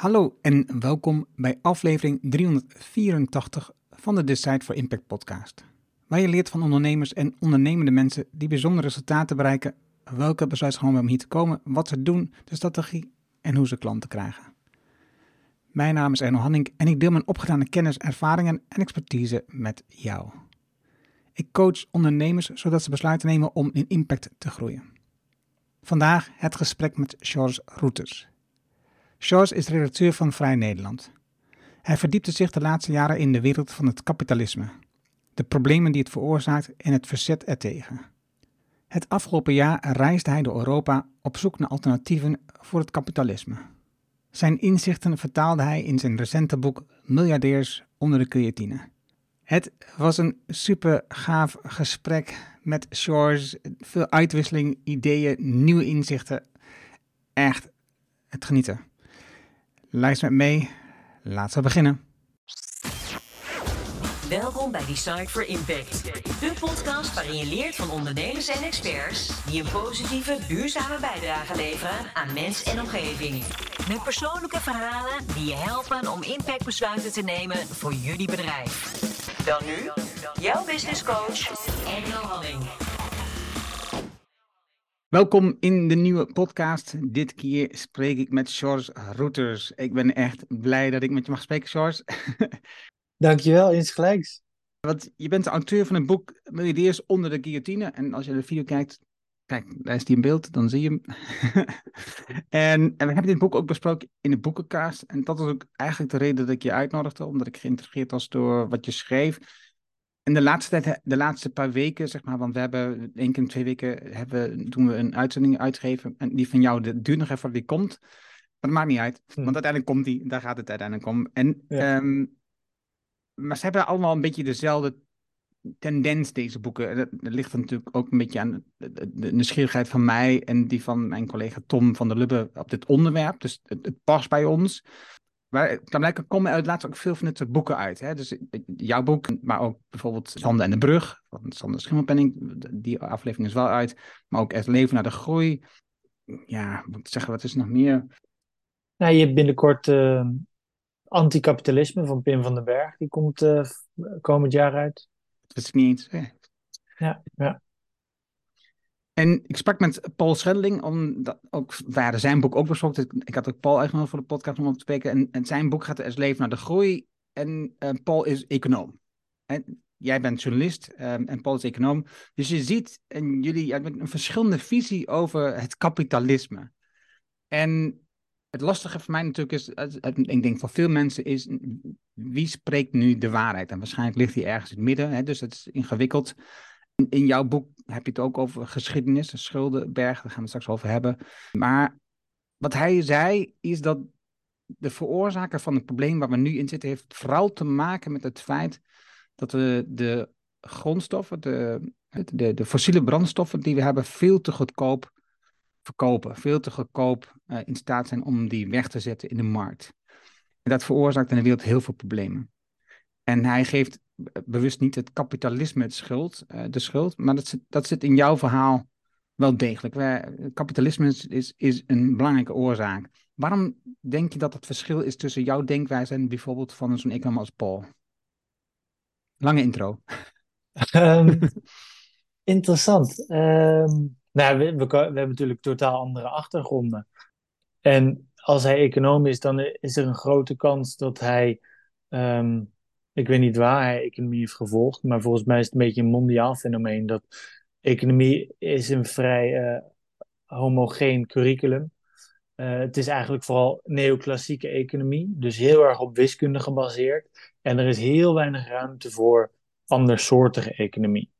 Hallo en welkom bij aflevering 384 van de Decide for Impact podcast. Waar je leert van ondernemers en ondernemende mensen die bijzondere resultaten bereiken, welke besluiten genomen om hier te komen, wat ze doen, de strategie en hoe ze klanten krijgen. Mijn naam is Erno Hanning en ik deel mijn opgedane kennis, ervaringen en expertise met jou. Ik coach ondernemers zodat ze besluiten nemen om in impact te groeien. Vandaag het gesprek met George Routers. George is redacteur van Vrij Nederland. Hij verdiepte zich de laatste jaren in de wereld van het kapitalisme, de problemen die het veroorzaakt en het verzet ertegen. Het afgelopen jaar reisde hij door Europa op zoek naar alternatieven voor het kapitalisme. Zijn inzichten vertaalde hij in zijn recente boek Miljardairs onder de creatine. Het was een super gaaf gesprek met George. Veel uitwisseling, ideeën, nieuwe inzichten. Echt het genieten. Luister met mee. Laten we beginnen. Welkom bij Decide for Impact. De podcast waarin je leert van ondernemers en experts die een positieve, duurzame bijdrage leveren aan mens en omgeving. Met persoonlijke verhalen die je helpen om impactbesluiten te nemen voor jullie bedrijf. Dan nu, jouw business coach, Engel Halling. Welkom in de nieuwe podcast. Dit keer spreek ik met George Routers. Ik ben echt blij dat ik met je mag spreken, George. Dankjewel, insgelijks. Want je bent de auteur van een boek Miljardairs onder de guillotine. En als je de video kijkt, kijk, daar is die in beeld, dan zie je hem. en, en, we hebben dit boek ook besproken in de boekenkaast. En dat was ook eigenlijk de reden dat ik je uitnodigde, omdat ik geïnteresseerd was door wat je schreef. En de laatste tijd, de laatste paar weken, zeg maar, want we hebben één keer in twee weken hebben, doen we een uitzending uitgeven. En die van jou, dat duurt nog even die komt. Maar dat maakt niet uit, hm. want uiteindelijk komt die, daar gaat het uiteindelijk om. En, ehm, maar ze hebben allemaal een beetje dezelfde tendens, deze boeken. Dat, ligt natuurlijk ook een beetje aan de, de, nieuwsgierigheid van mij en die van mijn collega Tom van der Lubbe op dit onderwerp. Dus het, het past bij ons. Maar kan blijken komen uit laatst ook veel van dit boeken uit. Hè? Dus jouw boek, maar ook bijvoorbeeld Sander en de Brug van Sander Schimmelpenning. Die aflevering is wel uit. Maar ook Het leven naar de groei. Ja, wat zeggen wat is nog meer? Nou, je hebt binnenkort uh, Anticapitalisme van Pim van den Berg. Die komt uh, komend jaar uit. Dat is niet eens. Ja, ja. En ik sprak met Paul Schelling, omdat ook, hadden zijn boek ook besproken. Ik had ook Paul uitgenodigd voor de podcast om op te spreken. En, zijn boek gaat als leven naar de groei. En uh, Paul is econoom. En jij bent journalist um, en Paul is econoom. Dus je ziet, en jullie hebben een verschillende visie over het kapitalisme. En het lastige voor mij natuurlijk is, ik denk voor veel mensen is, wie spreekt nu de waarheid? En waarschijnlijk ligt die ergens in het midden, hè, dus het is ingewikkeld. In jouw boek heb je het ook over geschiedenis, schuldenberg, daar gaan we het straks over hebben. Maar wat hij zei, is dat de veroorzaker van het probleem waar we nu in zitten, heeft vooral te maken met het feit dat we de grondstoffen, de, de, de fossiele brandstoffen die we hebben, veel te goedkoop verkopen. Veel te goedkoop uh, in staat zijn om die weg te zetten in de markt. En dat veroorzaakt in de wereld heel veel problemen. En hij geeft bewust niet het kapitalisme het schuld, uh, de schuld, maar dat zit, dat zit in jouw verhaal wel degelijk. Kapitalisme is, is, een belangrijke oorzaak. Waarom denk je dat het verschil is tussen jouw denkwijze en bijvoorbeeld van zo'n econom als Paul? Lange intro. Um, interessant. Um, nou, we, we, hebben natuurlijk totaal andere achtergronden. En als hij econoom is, dan is er een grote kans dat hij um, ik weet niet waar hij economie heeft gevolgd, maar volgens mij is het een beetje een mondiaal fenomeen dat economie is een vrij uh, homogeen curriculum. Uh, het is eigenlijk vooral neoclassieke economie, dus heel erg op wiskunde gebaseerd. En er is heel weinig ruimte voor andersoortige economie.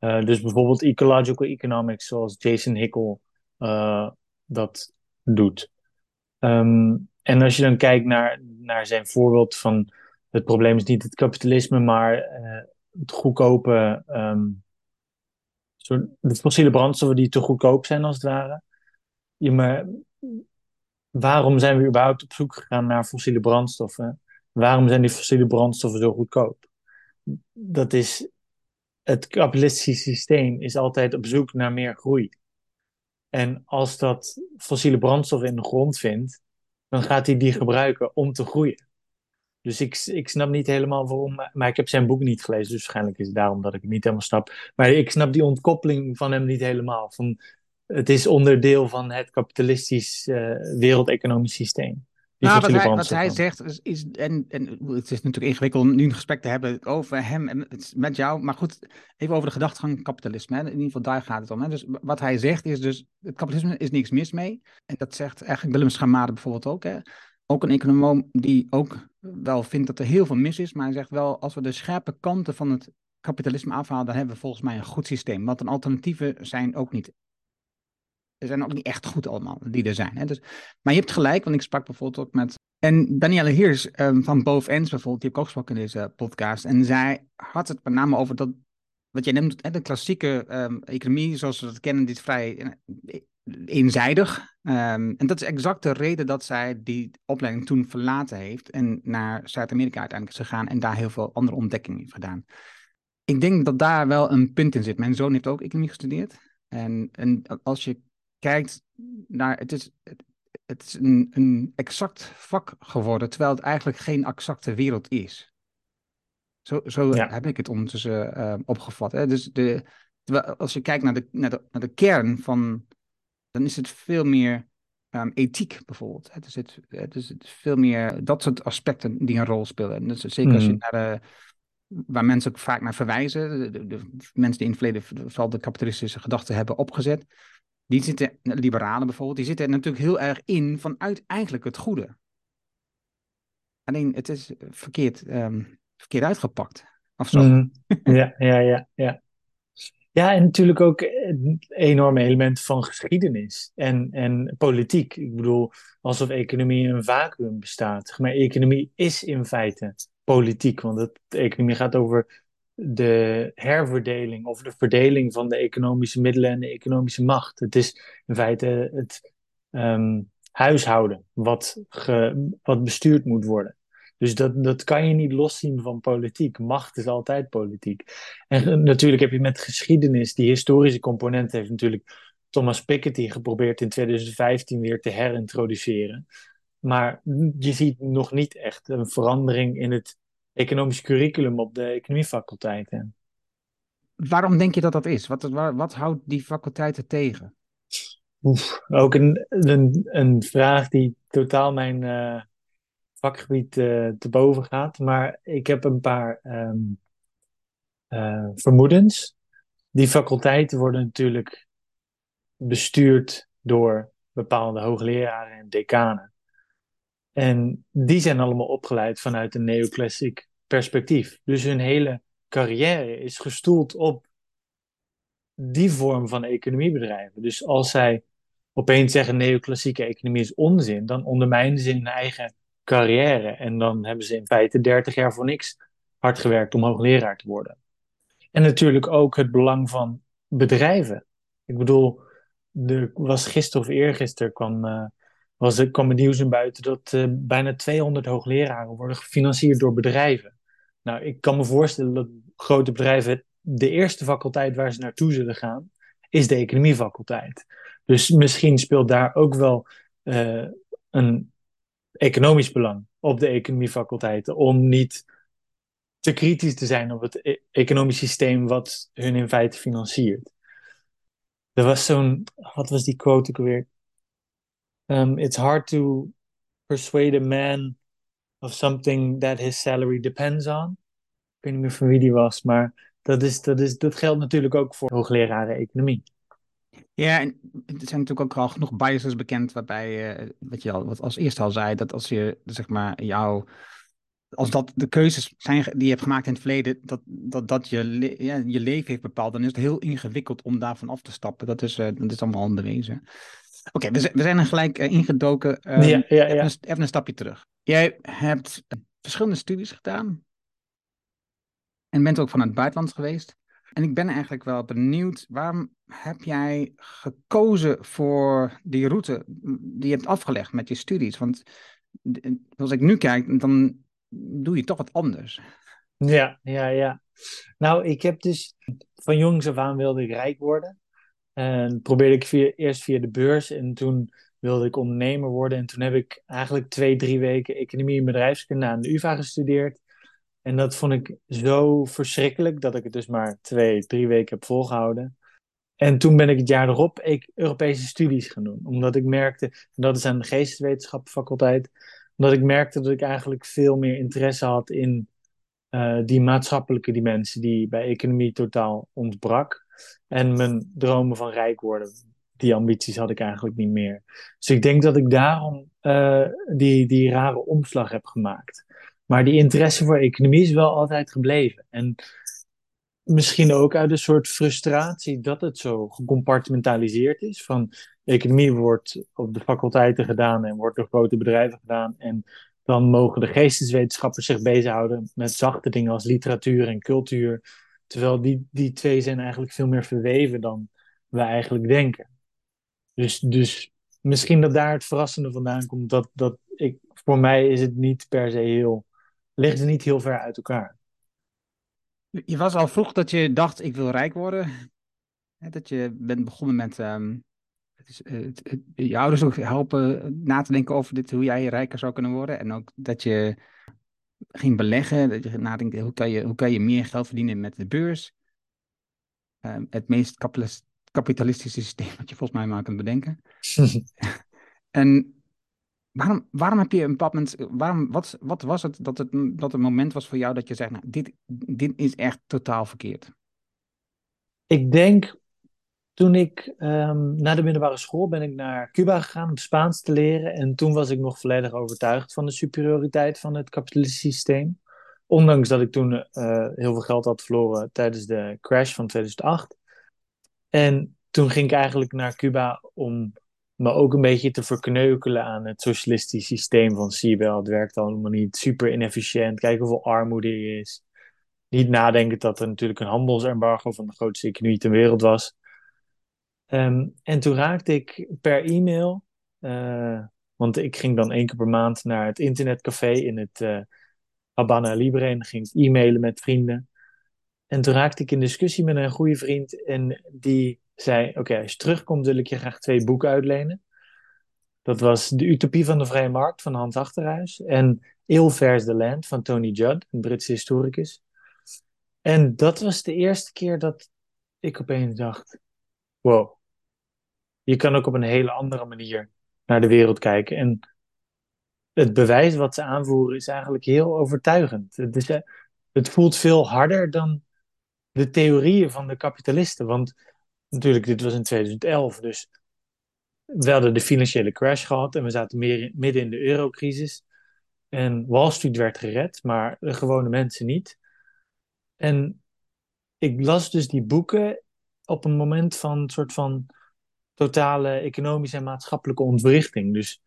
Uh, dus bijvoorbeeld ecological economics, zoals Jason Hickel dat doet. Um, en als je dan kijkt naar, naar zijn voorbeeld van het probleem is niet het kapitalisme, maar uh, het goedkope, um, de fossiele brandstoffen die te goedkoop zijn als het ware. Maar waarom zijn we überhaupt op zoek gegaan naar fossiele brandstoffen? Waarom zijn die fossiele brandstoffen zo goedkoop? Dat is het kapitalistische systeem is altijd op zoek naar meer groei. En als dat fossiele brandstoffen in de grond vindt, dan gaat hij die gebruiken om te groeien. Dus ik, ik snap niet helemaal waarom, maar ik heb zijn boek niet gelezen, dus waarschijnlijk is het daarom dat ik het niet helemaal snap. Maar ik snap die ontkoppeling van hem niet helemaal. Van, het is onderdeel van het kapitalistisch uh, wereldeconomisch systeem. Nou, wat hij, wat hij zegt is, is en, en het is natuurlijk ingewikkeld nu een gesprek te hebben over hem en met jou, maar goed, even over de gedachtegang kapitalisme. Hè. In ieder geval daar gaat het om. Hè. Dus wat hij zegt is dus, het kapitalisme is niks mis mee. En dat zegt eigenlijk Willem Schamade bijvoorbeeld ook. Hè. Ook een econoom die ook wel vindt dat er heel veel mis is, maar hij zegt wel, als we de scherpe kanten van het kapitalisme afhalen, dan hebben we volgens mij een goed systeem. Want een alternatieven zijn ook niet zijn ook niet echt goed allemaal die er zijn. Hè? Dus, maar je hebt gelijk, want ik sprak bijvoorbeeld ook met. En Danielle Heers um, van Ends bijvoorbeeld, die heb ik ook gesproken in deze podcast. En zij had het met name over dat, wat jij neemt, hè, de klassieke um, economie zoals we dat kennen, is vrij eh, eenzijdig. Um, en dat is exact de reden dat zij die opleiding toen verlaten heeft en naar Zuid-Amerika uiteindelijk is gegaan en daar heel veel andere ontdekkingen heeft gedaan. Ik denk dat daar wel een punt in zit. Mijn zoon heeft ook economie gestudeerd. En, en als je kijkt naar, het is, het is een, een exact vak geworden, terwijl het eigenlijk geen exacte wereld is. Zo, zo heb ik het ondertussen uh, opgevat. Hè? Dus de, als je kijkt naar de, naar, de, naar de kern van, dan is het veel meer um, ethiek bijvoorbeeld. Het is, het, het is veel meer dat soort aspecten die een rol spelen. En dus zeker als je mhm. naar de, waar mensen ook vaak naar verwijzen, de, de, mensen die in het verleden vooral de kapitalistische gedachten hebben opgezet, die zitten, liberalen bijvoorbeeld, die zitten er natuurlijk heel erg in vanuit eigenlijk het goede. Alleen het is verkeerd, um, verkeerd uitgepakt. Of zo. Mm, ja, ja, ja, ja. Ja, en natuurlijk ook een enorme element van geschiedenis en, en politiek. Ik bedoel, alsof economie een vacuüm bestaat. Maar economie is in feite politiek, want het, economie gaat over de herverdeling of de verdeling van de economische middelen en de economische macht. Het is in feite het ehm, huishouden wat, ge, wat bestuurd moet worden. Dus dat, dat kan je niet loszien van politiek. Macht is altijd politiek. En natuurlijk heb je met geschiedenis, die historische component heeft natuurlijk Thomas Piketty geprobeerd in 2015 weer te herintroduceren. Maar je ziet nog niet echt een verandering in het economisch curriculum op de economiefaculteiten. Waarom denk je dat dat is? Wat, wat, houdt die faculteiten tegen? Oef, ook een, een, een vraag die totaal mijn uh, vakgebied uh, te boven gaat. Maar ik heb een paar um, uh, vermoedens. Die faculteiten worden natuurlijk bestuurd door bepaalde hoogleraren en decanen. En die zijn allemaal opgeleid vanuit een neoclassic perspectief. Dus hun hele carrière is gestoeld op die vorm van economiebedrijven. Dus als zij opeens zeggen neoclassieke economie is onzin, dan ondermijnen ze hun eigen carrière. En dan hebben ze in feite 30 jaar voor niks hard gewerkt om hoogleraar te worden. En natuurlijk ook het belang van bedrijven. Ik bedoel, er was gisteren of eergisteren kwam uh, was, er kwam het nieuws in buiten dat uh, bijna 200 hoogleraren worden gefinancierd door bedrijven. Nou, ik kan me voorstellen dat grote bedrijven de eerste faculteit waar ze naartoe zullen gaan, is de economiefaculteit. Dus misschien speelt daar ook wel uh, een economisch belang op de economiefaculteiten om niet te kritisch te zijn op het e economisch systeem wat hun in feite financiert. Er was zo'n, wat was die quote ook weer? um, it's hard to persuade a man of something that his salary depends on. Ik weet niet meer van wie die was, maar dat, is, dat, is, dat geldt natuurlijk ook voor hoogleraren economie. Ja, en er zijn natuurlijk ook al genoeg biases bekend waarbij, uh, wat je al wat als eerste al zei, dat als je zeg maar jouw als dat de keuzes zijn die je hebt gemaakt in het verleden, dat dat, dat je, ja, je leven heeft bepaald, dan is het heel ingewikkeld om daarvan af te stappen. Dat is, uh, dat is allemaal onderwezen. Oké, we, we, zijn er gelijk uh, ingedoken. Um, ja, ja, ja. Even, een, even, een, stapje terug. Jij hebt verschillende studies gedaan. En bent ook van het buitenland geweest. En ik ben eigenlijk wel benieuwd, waarom heb jij gekozen voor die route die je hebt afgelegd met je studies? Want als ik nu kijk, dan doe je toch wat anders. Ja, ja, ja. Nou, ik heb dus van jongs af aan wilde ik rijk worden. En probeerde ik via, eerst via de beurs en toen wilde ik ondernemer worden. En toen heb ik eigenlijk twee, drie weken economie en bedrijfskunde aan de UvA gestudeerd. En dat vond ik zo verschrikkelijk dat ik het dus maar twee, drie weken heb volgehouden. En toen ben ik het jaar erop ik Europese studies gaan doen. Omdat ik merkte, dat is aan de geesteswetenschappenfaculteit, omdat ik merkte dat ik eigenlijk veel meer interesse had in uh, die maatschappelijke dimensie die bij economie totaal ontbrak. En mijn dromen van rijk worden, die ambities had ik eigenlijk niet meer. Dus ik denk dat ik daarom uh, die, die rare omslag heb gemaakt. Maar die interesse voor economie is wel altijd gebleven. En misschien ook uit een soort frustratie dat het zo gecompartimentaliseerd is. Van economie wordt op de faculteiten gedaan en wordt door grote bedrijven gedaan. En dan mogen de geesteswetenschappers zich bezighouden met zachte dingen als literatuur en cultuur. Terwijl die, die twee zijn eigenlijk veel meer verweven dan we eigenlijk denken. Dus, dus misschien dat daar het verrassende vandaan komt. Dat, dat ik, voor mij is het niet per se heel, ligt het niet heel ver uit elkaar. Je was al vroeg dat je dacht, ik wil rijk worden. Dat je bent begonnen met um, het het, je ouders ook helpen na te denken over dit, hoe jij rijker zou kunnen worden. En ook dat je ging beleggen, dat je nadenkt, hoe kan je, hoe kan je meer geld verdienen met de beurs. Um, het meest kapitalistische systeem wat je volgens mij maar kunt bedenken. en waarom, waarom heb je een moment, waarom, wat, wat was het dat, het dat het moment was voor jou dat je zegt, nou, dit, dit is echt totaal verkeerd? Ik denk, toen ik um, na de middelbare school ben ik naar Cuba gegaan om Spaans te leren. En toen was ik nog volledig overtuigd van de superioriteit van het kapitalistische systeem. Ondanks dat ik toen uh, heel veel geld had verloren tijdens de crash van 2008. En toen ging ik eigenlijk naar Cuba om me ook een beetje te verkneukelen aan het socialistische systeem van zie wel, het werkt allemaal niet, super inefficiënt, kijk hoeveel armoede er is. Niet nadenken dat er natuurlijk een handelsembargo van de grootste economie ter wereld was. Um, en toen raakte ik per e-mail, uh, want ik ging dan één keer per maand naar het internetcafé in het uh, Habana Libre en ging e-mailen met vrienden. En toen raakte ik in discussie met een goede vriend en die zei: Oké, als je terugkomt, wil ik je graag twee boeken uitlenen. Dat was De Utopie van de Vrije Markt van Hans Achterhuis en Il Vers the Land van Tony Judd, een Britse historicus. En dat was de eerste keer dat ik opeens dacht: Wow, je kan ook op een hele andere manier naar de wereld kijken. En het bewijs wat ze aanvoeren is eigenlijk heel overtuigend. Het, het voelt veel harder dan de theorieën van de kapitalisten. Want natuurlijk, dit was in 2011, dus we hadden de financiële crash gehad en we zaten meer midden in de eurocrisis. En Wall Street werd gered, maar de gewone mensen niet. En ik las dus die boeken op een moment van een soort van totale economische en maatschappelijke ontwrichting. Dus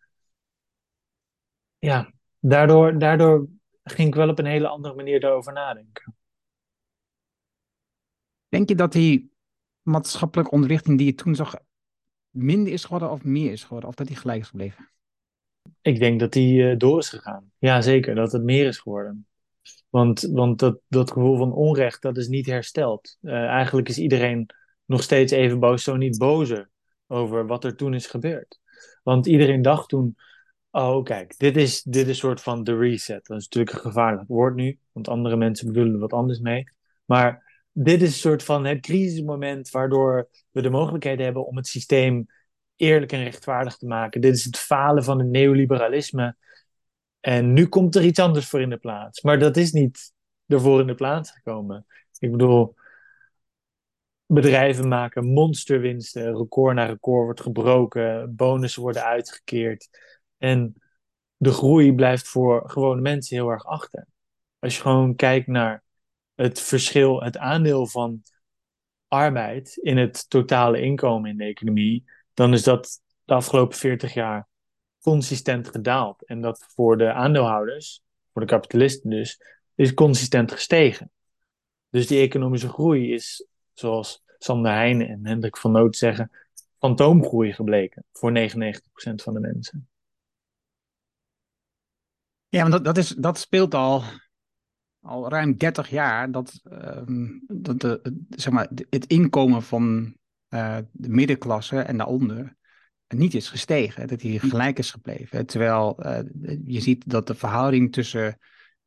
ja, daardoor, daardoor ging ik wel op een hele andere manier daarover nadenken. Denk je dat die maatschappelijke ontwrichting die je toen zag minder is geworden of meer is geworden? Of dat die gelijk is gebleven? Ik denk dat die uh, door is gegaan. Ja, zeker. Dat het meer is geworden. Want, want dat, dat gevoel van onrecht, dat is niet hersteld. Uh, eigenlijk is iedereen nog steeds even boos, zo niet bozer, over wat er toen is gebeurd. Want iedereen dacht toen, oh kijk, dit is, dit is een soort van de reset. Dat is natuurlijk een gevaarlijk woord nu, want andere mensen bedoelen er wat anders mee. Maar dit is een soort van het crisismoment waardoor we de mogelijkheden hebben om het systeem eerlijk en rechtvaardig te maken. Dit is het falen van het neoliberalisme. En nu komt er iets anders voor in de plaats. Maar dat is niet ervoor in de plaats gekomen. Ik bedoel, bedrijven maken monsterwinsten, record na record wordt gebroken, bonussen worden uitgekeerd. En de groei blijft voor gewone mensen heel erg achter. Als je gewoon kijkt naar het verschil, het aandeel van arbeid in het totale inkomen in de economie, dan is dat de afgelopen 40 jaar consistent gedaald. En dat voor de aandeelhouders, voor de kapitalisten dus, is consistent gestegen. Dus die economische groei is, zoals Sander Heijnen en Hendrik van Noot zeggen, fantoomgroei gebleken voor 99% van de mensen. Ja, want dat, dat, is, dat speelt al al ruim 30 jaar dat, ehm, dat de, zeg maar, het inkomen van uh, de middenklasse en daaronder niet is gestegen, dat hij gelijk is gebleven. Terwijl uh, je ziet dat de verhouding tussen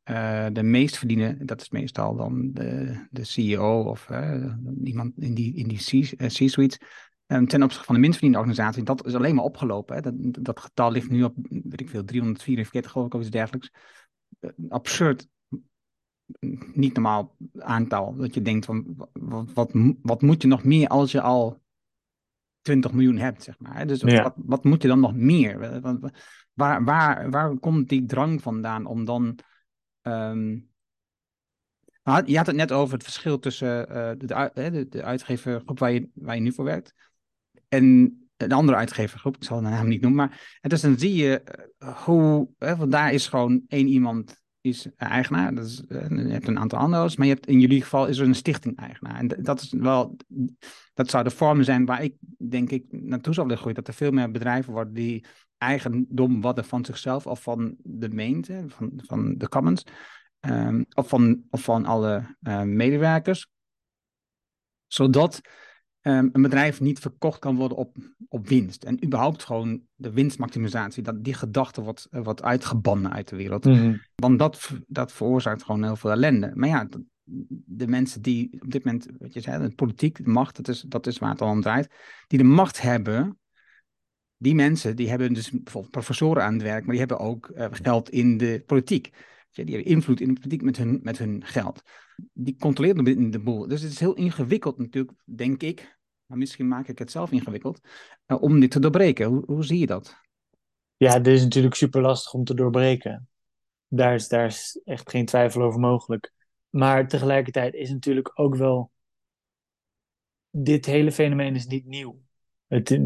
uh, de meest verdienen, dat is meestal dan de, de CEO of iemand in die, in die C-suite, um, ten opzichte van de minst verdiende organisatie, dat is alleen maar opgelopen. Hè. Dat, dat getal ligt nu op, weet ik veel, 344 geloof ik of iets dergelijks. absurd niet normaal aantal. Dat je denkt van wat, wat, wat moet je nog meer als je al 20 miljoen hebt, zeg maar. Dus wat, wat, moet je dan nog meer? Waar, waar, waar komt die drang vandaan om dan. Um... Nou, je had het net over het verschil tussen uh, de, de, de, uitgevergroep waar je, waar je nu voor werkt en de andere uitgevergroep, ik zal de naam niet noemen, maar en dus dan zie je uh, hoe, hè, want daar is gewoon één iemand is eigenaar. Dat is, eh, je hebt een aantal ander's, maar je hebt, in jullie geval is er een stichting-eigenaar. En dat is wel, dat zou de vorm zijn waar ik denk ik naartoe zou willen groeien. Dat er veel meer bedrijven worden die eigendom worden van zichzelf of van de gemeente, van, van de commons, um, of, van, of van alle uh, medewerkers. Zodat um, een bedrijf niet verkocht kan worden op, op winst. En überhaupt gewoon de winstmaximisatie, dat die gedachte wordt, uh, wordt uitgebannen uit de wereld. Mm -hmm. Want dat, dat veroorzaakt gewoon heel veel ellende. Maar ja, de mensen die op dit moment, wat je zei, de politiek, de macht, dat is, dat is waar het al om draait, die de macht hebben, die mensen, die hebben dus bijvoorbeeld professoren aan het werk, maar die hebben ook uh, geld in de politiek. Die hebben invloed in de politiek met hun, met hun geld. Die controleren de boel. Dus het is heel ingewikkeld natuurlijk, denk ik. Maar misschien maak ik het zelf ingewikkeld. Uh, om dit te doorbreken. Hoe, hoe zie je dat? Ja, dit is natuurlijk super lastig om te doorbreken. Daar is, daar is echt geen twijfel over mogelijk. Maar tegelijkertijd is natuurlijk ook wel. Dit hele fenomeen is niet nieuw. Het,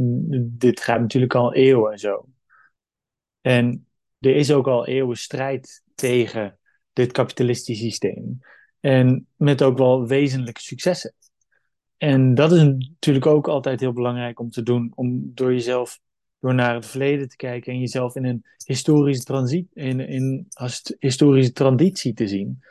dit gaat natuurlijk al eeuwen zo. En er is ook al eeuwen strijd tegen dit kapitalistische systeem. En met ook wel wezenlijke successen. En dat is natuurlijk ook altijd heel belangrijk om te doen, om door jezelf door naar het verleden te kijken en jezelf in een historische, transit, in, in historische transitie te zien.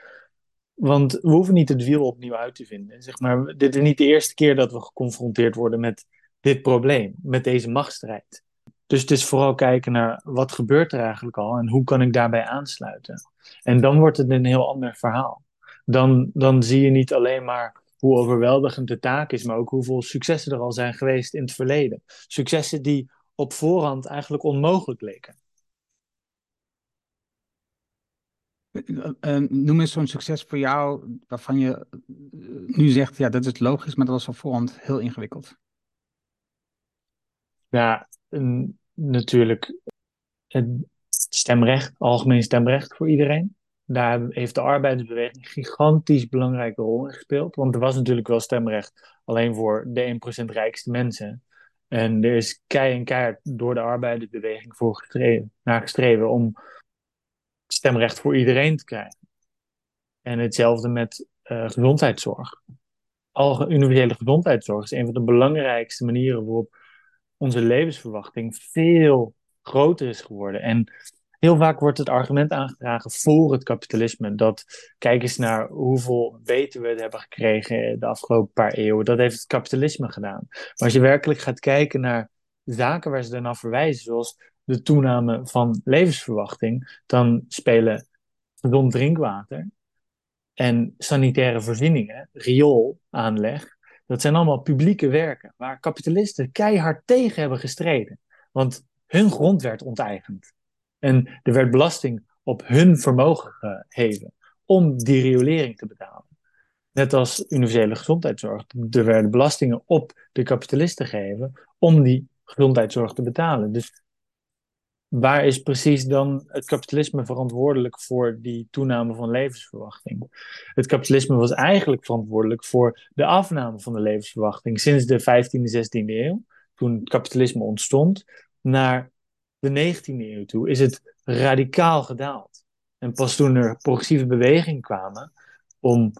Want we hoeven niet het wiel opnieuw uit te vinden. Zeg maar, dit is niet de eerste keer dat we geconfronteerd worden met dit probleem, met deze machtsstrijd. Dus het is vooral kijken naar wat gebeurt er eigenlijk al en hoe kan ik daarbij aansluiten. En dan wordt het een heel ander verhaal. Dan, dan zie je niet alleen maar hoe overweldigend de taak is, maar ook hoeveel successen er al zijn geweest in het verleden. Successen die op voorhand eigenlijk onmogelijk leken. Uh, noem eens zo'n succes voor jou waarvan je nu zegt, ja, dat is logisch, maar dat was op voorhand heel ingewikkeld. Ja, natuurlijk het stemrecht, algemeen stemrecht voor iedereen. Daar heeft de arbeidersbeweging een gigantisch belangrijke rol in gespeeld. Want er was natuurlijk wel stemrecht alleen voor de 1% rijkste mensen. En er is kei en keihard door de arbeidersbeweging voor gestreven, naar gestreven om stemrecht voor iedereen te krijgen. En hetzelfde met uh, gezondheidszorg. Al universele gezondheidszorg is een van de belangrijkste manieren waarop onze levensverwachting veel groter is geworden. En heel vaak wordt het argument aangedragen voor het kapitalisme. Dat kijk eens naar hoeveel beter we het hebben gekregen de afgelopen paar eeuwen. Dat heeft het kapitalisme gedaan. Maar als je werkelijk gaat kijken naar zaken waar ze daarna verwijzen, zoals de toename van levensverwachting, dan spelen gezond drinkwater en sanitaire voorzieningen, rioolaanleg, dat zijn allemaal publieke werken waar kapitalisten keihard tegen hebben gestreden. Want hun grond werd onteigend. En er werd belasting op hun vermogen geheven om die riolering te betalen. Net als universele gezondheidszorg. Er werden belastingen op de kapitalisten gegeven om die gezondheidszorg te betalen. Dus waar is precies dan het kapitalisme verantwoordelijk voor die toename van levensverwachting? Het kapitalisme was eigenlijk verantwoordelijk voor de afname van de levensverwachting sinds de 15e, 16e eeuw, toen het kapitalisme ontstond, naar de 19e eeuw toe is het radicaal gedaald. En pas toen er progressieve bewegingen kwamen om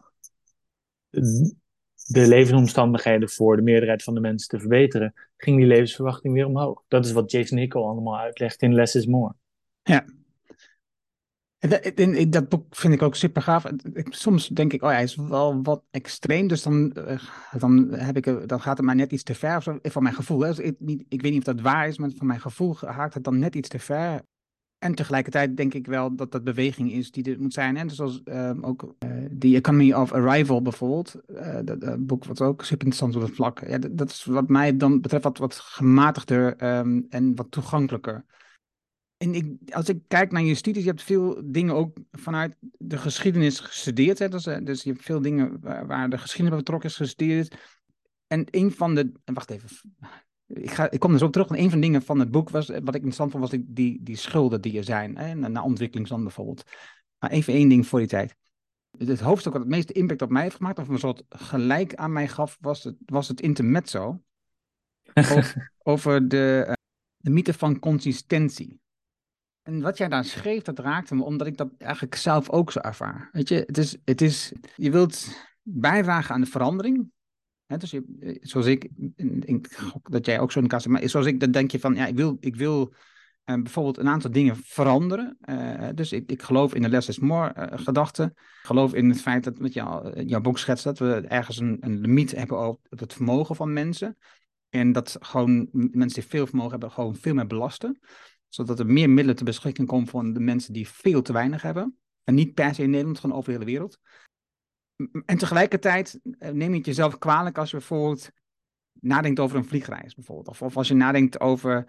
de levensomstandigheden voor de meerderheid van de mensen te verbeteren, ging die levensverwachting weer omhoog. Dat is wat Jason Hickel allemaal uitlegt in Less is More. Ja. Dat, boek vind ik ook super gaaf. Soms denk ik, oh ja, hij is wel wat extreem. Dus dan, eh, dan, heb ik, dan gaat het maar net iets te ver. Van mijn gevoel. Hè. Dus ik, niet, ik weet niet of dat waar is, maar van mijn gevoel haakt het dan net iets te ver. En tegelijkertijd denk ik wel dat dat beweging is die er moet zijn. En zoals ehm, ook uh, The Economy of Arrival bijvoorbeeld. Uh, dat boek wat ook super interessant op het vlak. Ja, dat, is wat mij dan betreft wat, wat gematigder ehm, en wat toegankelijker. En ik, als ik kijk naar je studies, je hebt veel dingen ook vanuit de geschiedenis gestudeerd. Hè? Dus, dus je hebt veel dingen waar, de geschiedenis betrokken is gestudeerd. En een van de. Wacht even. Ik, ga, ik kom dus ook terug. En een van de dingen van het boek was. Wat ik interessant vond, was die, die, die schulden die er zijn. Hè? Naar ontwikkelingsland bijvoorbeeld. Maar even één ding voor die tijd. Het hoofdstuk wat het meeste impact op mij heeft gemaakt, of een soort gelijk aan mij gaf, was het, was het intermezzo. over, over de, uh, de mythe van consistentie. En wat jij daar schreef, dat raakte me, omdat ik dat eigenlijk zelf ook zo ervaar. Weet je, het is, het is je wilt bijdragen aan de verandering. Dus eh, zoals ik, ik dat jij ook zo in de kast maar zoals ik, dan denk je van, ja, ik wil, ik wil uh, bijvoorbeeld een aantal dingen veranderen. Uh, dus ik, ik geloof in de less is more uh, gedachte. Ik geloof in het feit dat, met jou, jouw boek schetst, dat we ergens een, een limiet hebben op het vermogen van mensen. En dat gewoon mensen die veel vermogen hebben, gewoon veel meer belasten zodat er meer middelen te beschikking komen voor de mensen die veel te weinig hebben. En niet per se in Nederland, gewoon over de hele wereld. En tegelijkertijd eh, neem je het jezelf kwalijk als je bijvoorbeeld nadenkt over een vliegreis bijvoorbeeld. Of, als je nadenkt over,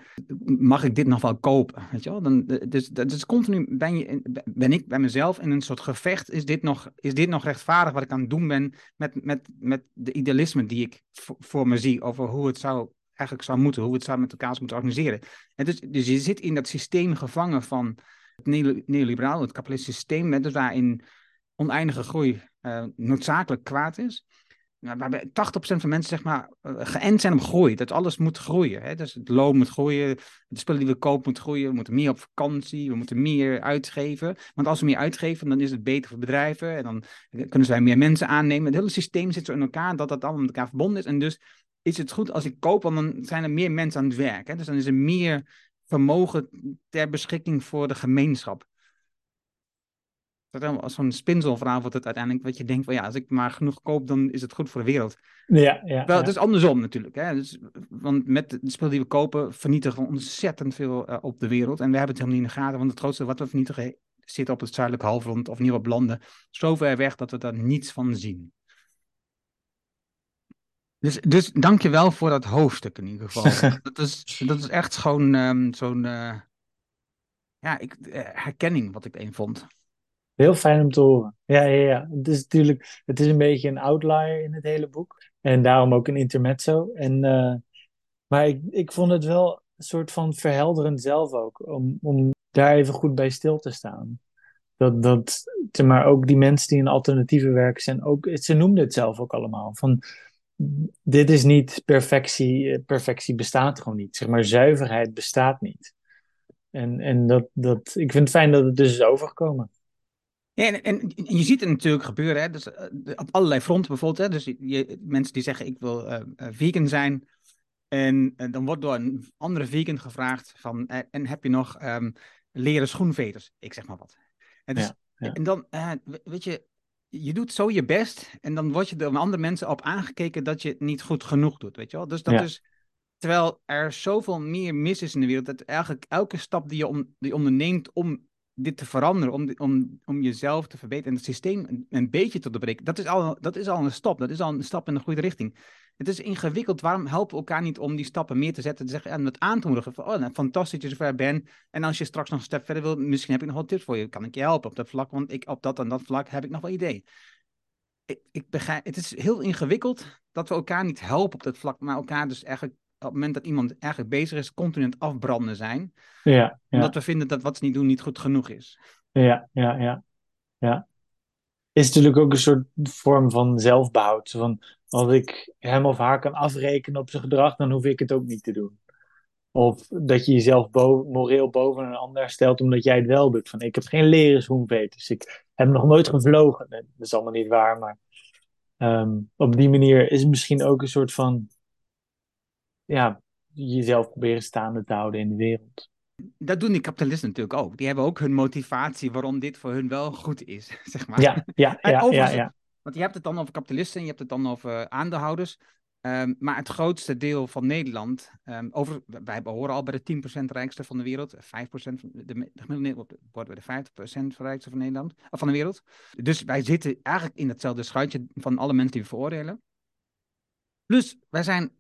mag ik dit nog wel kopen? Weet je wel? Dan, eh, dus, dus continu ben, je, ben ik bij mezelf in een soort gevecht. Is dit nog, is dit nog rechtvaardig wat ik aan het doen ben met, met, met de idealisme die ik voor me zie over hoe het zou eigenlijk zou moeten, hoe we het samen met elkaar zou moeten organiseren. En dus, dus je zit in dat systeem gevangen van het neoliberaal, het kapitalistische systeem, dus waarin oneindige groei uh, noodzakelijk kwaad is. Waarbij 80% van mensen zeg maar, uh, geënt zijn op groei. Dat alles moet groeien. Hè? Dus het loon moet groeien, de spullen die we kopen moeten groeien. We moeten meer op vakantie, we moeten meer uitgeven. Want als we meer uitgeven, dan is het beter voor bedrijven. En dan kunnen zij meer mensen aannemen. Het hele systeem zit zo in elkaar dat dat allemaal met elkaar verbonden is. En dus is het goed als ik koop, want dan zijn er meer mensen aan het werk. Hè? Dus dan is er meer vermogen ter beschikking voor de gemeenschap. Als zo'n spinzelverhaal wordt het uiteindelijk wat je denkt van ja, als ik maar genoeg koop, dan is het goed voor de wereld. Ja, ja. Wel, het is andersom natuurlijk. Hè? Dus, want met de spullen die we kopen, vernietigen we ontzettend veel uh, op de wereld. En we hebben het helemaal niet in de gaten, want het grootste wat we vernietigen zit op het zuidelijke halfrond of niet op landen. Zo ver weg dat we daar niets van zien. Dus, dus dank je wel voor dat hoofdstuk in ieder geval. dat, is, dat is echt gewoon um, zo'n uh, ja, ik, uh, herkenning wat ik erin vond. Heel fijn om te horen. Ja, ja, ja. Het is natuurlijk het is een beetje een outlier in het hele boek. En daarom ook een intermezzo. En, uh, maar ik, ik vond het wel een soort van verhelderend zelf ook. Om, om daar even goed bij stil te staan. Dat, dat, maar ook die mensen die in alternatieve werken zijn, ook, ze noemden het zelf ook allemaal. Van, dit is niet perfectie. Eh, perfectie bestaat gewoon niet. Zeg maar, zuiverheid bestaat niet. En, en dat, dat, ik vind het fijn dat het dus is overgekomen. Ja, en, en, je ziet het natuurlijk gebeuren, hè? Dus, uh, op allerlei fronten bijvoorbeeld. Hè? Dus je, mensen die zeggen, ik wil uh, vegan zijn. En dan wordt door een andere vegan gevraagd van, en heb je nog um, leren schoenveters? Ik zeg maar wat. En, dus, ja, ja. en dan, weet je, je doet zo je best en dan word je door andere mensen op aangekeken dat je het niet goed genoeg doet, weet je wel? Dus dat is, terwijl er zoveel meer mis is in de wereld, dat eigenlijk elke stap die je, om, die onderneemt om dit te veranderen, om, om, om jezelf te verbeteren en het systeem een, beetje te doorbreken, dat is, al, dat is al een stap, dat is al een stap in de goede richting. Het is ingewikkeld. Waarom helpen we elkaar niet om die stappen meer te zetten? Te zeggen en het aan te moedigen. Van, oh, nou, fantastisch dat je zover bent. En als je straks nog een stap verder wil, misschien heb ik nog wat tips voor je. Kan ik je helpen op dat vlak? Want ik, op dat en dat vlak heb ik nog wel idee. Ik, ik begrijp, het is heel ingewikkeld dat we elkaar niet helpen op dat vlak, maar elkaar dus eigenlijk op het moment dat iemand eigenlijk bezig is, continu aan het afbranden zijn. Ja, ja. Omdat we vinden dat wat ze niet doen niet goed genoeg is. Ja, ja, ja. ja. Is natuurlijk ook een soort vorm van zelfbehoud. Van, als ik hem of haar kan afrekenen op zijn gedrag, dan hoef ik het ook niet te doen. Of dat je jezelf moreel boven een ander stelt omdat jij het wel doet. Van ik heb geen leren dus ik heb nog nooit gevlogen. dat is allemaal niet waar, maar um, op die manier is het misschien ook een soort van ja, jezelf proberen staande te houden in de wereld. Dat doen die kapitalisten natuurlijk ook. Die hebben ook hun motivatie waarom dit voor hun wel goed is, zeg maar. Ja, ja, ja, ja, ja. Want je hebt het dan over kapitalisten, je hebt het dan over aandeelhouders. Ehm, maar het grootste deel van Nederland, um, over, wij behoren al bij de 10% rijkste van de wereld, 5% van de, de gemiddelde worden we de 50% rijkste van Nederland, of van de wereld. Dus wij zitten eigenlijk in hetzelfde schuitje van alle mensen die we veroordelen. Plus, wij zijn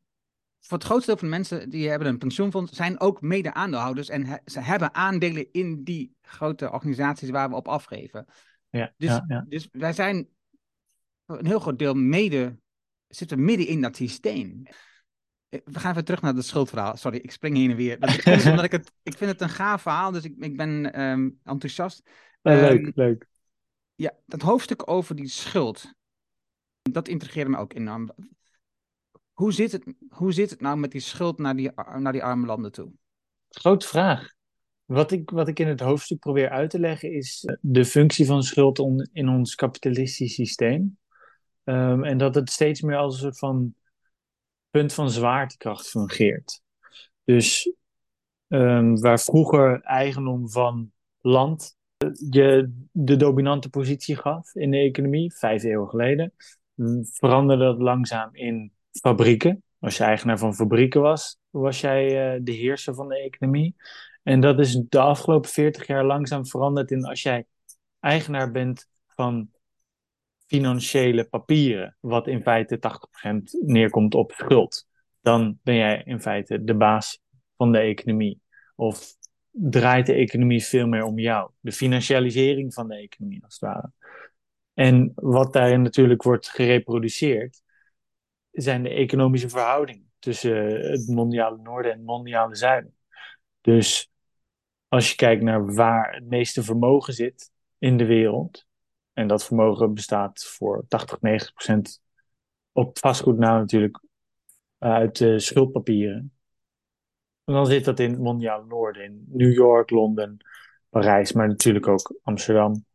voor het grootste deel van de mensen die hebben een pensioenfonds, zijn ook mede-aandeelhouders en ze hebben aandelen in die grote organisaties waar we op afgeven. Ja, dus, ja, ja. dus wij zijn een heel groot deel mede zitten midden in dat systeem. Eh, we gaan even terug naar het schuldverhaal. Sorry, ik spring heen en weer. Dat is omdat ik, het, ik vind het een gaaf verhaal, dus ik, ik ben um, enthousiast. leuk, um, leuk. Ja, dat hoofdstuk over die schuld. Dat intrigeerde me ook enorm. Hoe zit het, hoe zit het nou met die schuld naar die, naar die arme landen toe? Grote vraag. Wat ik, wat ik in het hoofdstuk probeer uit te leggen is eh, de functie van schuld in ons kapitalistisch systeem. Um, en dat het steeds meer als een soort van punt van zwaartekracht fungeert. Dus um, waar vroeger eigendom van land je de dominante positie gaf in de economie, vijf eeuwen geleden, veranderde dat langzaam in fabrieken. Als je eigenaar van fabrieken was, was jij uh, de heerser van de economie. En dat is de afgelopen veertig jaar langzaam veranderd in als jij eigenaar bent van financiële papieren, wat in feite 80% neerkomt op schuld, dan ben jij in feite de baas van de economie. Of draait de economie veel meer om jou. De financialisering van de economie, als het ware. En wat daarin natuurlijk wordt gereproduceerd, zijn de economische verhoudingen tussen het mondiale noorden en het mondiale zuiden. Dus als je kijkt naar waar het meeste vermogen zit in de wereld, en dat vermogen bestaat voor 80, 90 procent op vastgoed nou natuurlijk uit uh, schuldpapieren. En dan zit dat in het mondiale noorden, in New York, Londen, Parijs, maar natuurlijk ook Amsterdam.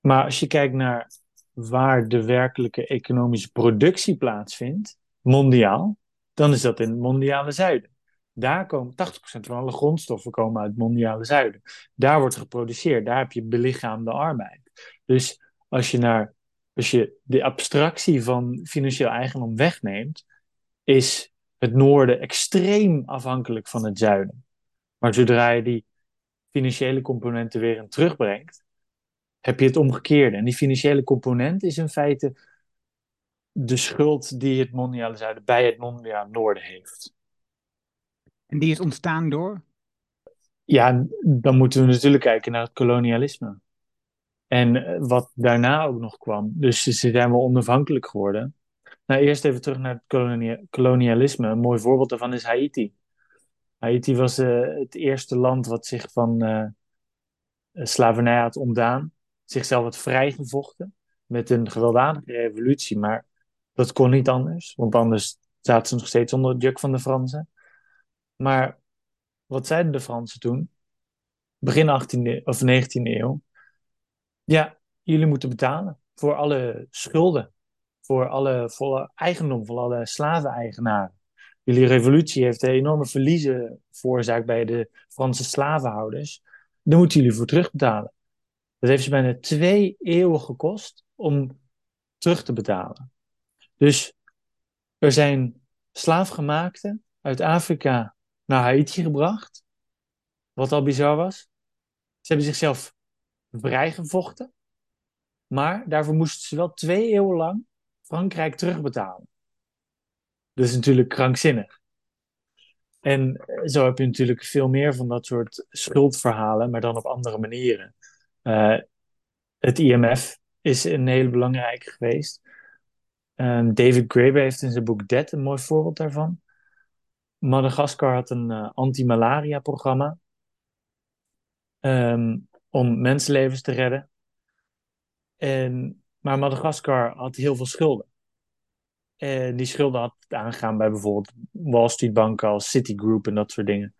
Maar als je kijkt naar waar de werkelijke economische productie plaatsvindt, mondiaal, dan is dat in het mondiale zuiden. Daar komen 80% van alle grondstoffen komen uit het mondiale zuiden. Daar wordt geproduceerd, daar heb je belichaamde arbeid. Dus als je, naar, als je de abstractie van financieel eigendom wegneemt, is het noorden extreem afhankelijk van het zuiden. Maar zodra je die financiële componenten weer in terugbrengt, heb je het omgekeerde. En die financiële component is in feite de schuld die het mondiale zuiden bij het mondiale noorden heeft. En die is ontstaan door? Ja, dan moeten we natuurlijk kijken naar het kolonialisme. En eh, wat daarna ook nog kwam. Dus ze zijn wel onafhankelijk geworden. Nou, eerst even terug naar het kolonialisme. Een mooi voorbeeld daarvan is Haiti. Haiti was uh, het eerste land wat zich van uh, slavernij had ontdaan. Zichzelf had vrijgevochten met een gewelddadige revolutie. Maar dat kon niet anders, want anders zaten ze nog steeds onder het juk van de Fransen. Maar wat zeiden de Fransen toen? Begin 18e of 19e eeuw. Ja, jullie moeten betalen voor alle schulden, voor alle, voor eigendom, voor alle slaveneigenaren. Jullie revolutie heeft enorme verliezen veroorzaakt bij de Franse slavenhouders. Daar moeten jullie voor terugbetalen. Dat heeft ze bijna twee eeuwen gekost om terug te betalen. Dus er zijn slaafgemaakten uit Afrika naar Haiti gebracht. Wat al bizar was. Ze hebben zichzelf vrijgevochten. Maar daarvoor moesten ze wel twee eeuwen lang Frankrijk terugbetalen. Dat is natuurlijk krankzinnig. En zo heb je natuurlijk veel meer van dat soort schuldverhalen, maar dan op andere manieren. Uh, het IMF is een hele belangrijke geweest. Uh, David Graeber heeft in zijn boek Dead een mooi voorbeeld daarvan. Madagaskar had een uh, anti-malaria-programma. Um, om mensenlevens te redden. En, maar Madagaskar had heel veel schulden. En die schulden had aangegaan bij bijvoorbeeld Wall Street banken als Citigroup en dat soort dingen.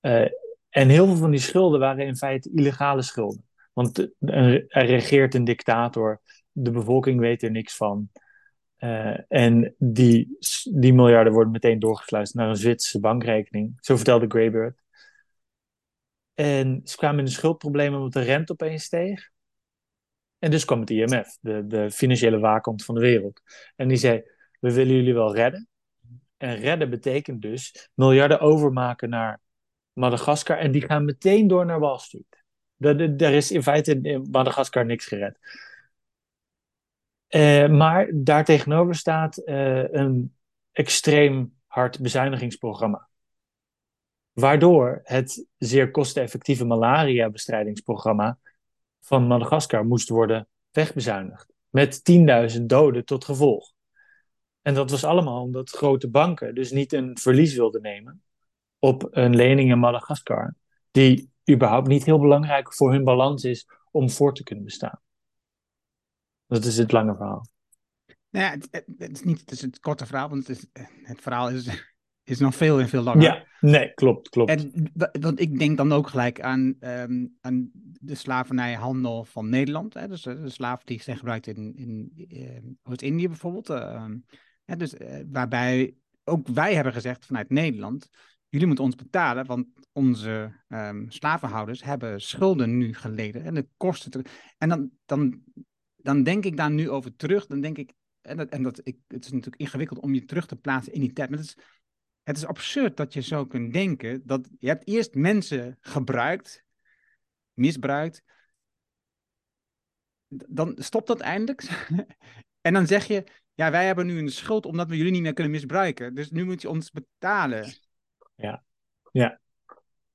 Uh, en heel veel van die schulden waren in feite illegale schulden. Want er regeert een dictator, de bevolking weet er niks van. Uh, en die, die miljarden worden meteen doorgesluist naar een Zwitserse bankrekening. Zo vertelde Graybird. En ze kwamen in de schuldproblemen omdat de rente opeens steeg. En dus kwam het IMF, de, de financiële waakhond van de wereld. En die zei, we willen jullie wel redden. En redden betekent dus miljarden overmaken naar Madagaskar. En die gaan meteen door naar Wall Street. Er is in feite in Madagaskar niks gered. Uh, maar daartegenover staat uh, een extreem hard bezuinigingsprogramma. Waardoor het zeer kosteneffectieve malaria-bestrijdingsprogramma van Madagaskar moest worden wegbezuinigd. Met 10.000 doden tot gevolg. En dat was allemaal omdat grote banken dus niet een verlies wilden nemen op een lening in Madagaskar, die überhaupt niet heel belangrijk voor hun balans is om voor te kunnen bestaan. Dat is het lange verhaal. Nou ja, het, het, is niet het, is het korte verhaal, want het, is, het verhaal is, is nog veel en veel langer. Ja, nee, klopt, klopt. En want ik denk dan ook gelijk aan, um, aan de slavernijhandel van Nederland. Hè? Dus de slaven die zijn gebruikt in, in uh, Oost-Indië bijvoorbeeld. Uh, dus, uh, waarbij ook wij hebben gezegd vanuit Nederland, jullie moeten ons betalen, want onze um, slavenhouders hebben schulden nu geleden. En de kosten. En dan, dan, dan denk ik daar nu over terug. Dan denk ik, en, dat, en dat, ik, het is natuurlijk ingewikkeld om je terug te plaatsen in die tijd. Maar het is, het is absurd dat je zo kunt denken. Dat je hebt eerst mensen gebruikt, misbruikt. Dan stopt dat eindelijk. en dan zeg je, ja, wij hebben nu een schuld omdat we jullie niet meer kunnen misbruiken. Dus nu moet je ons betalen. Ja, ja.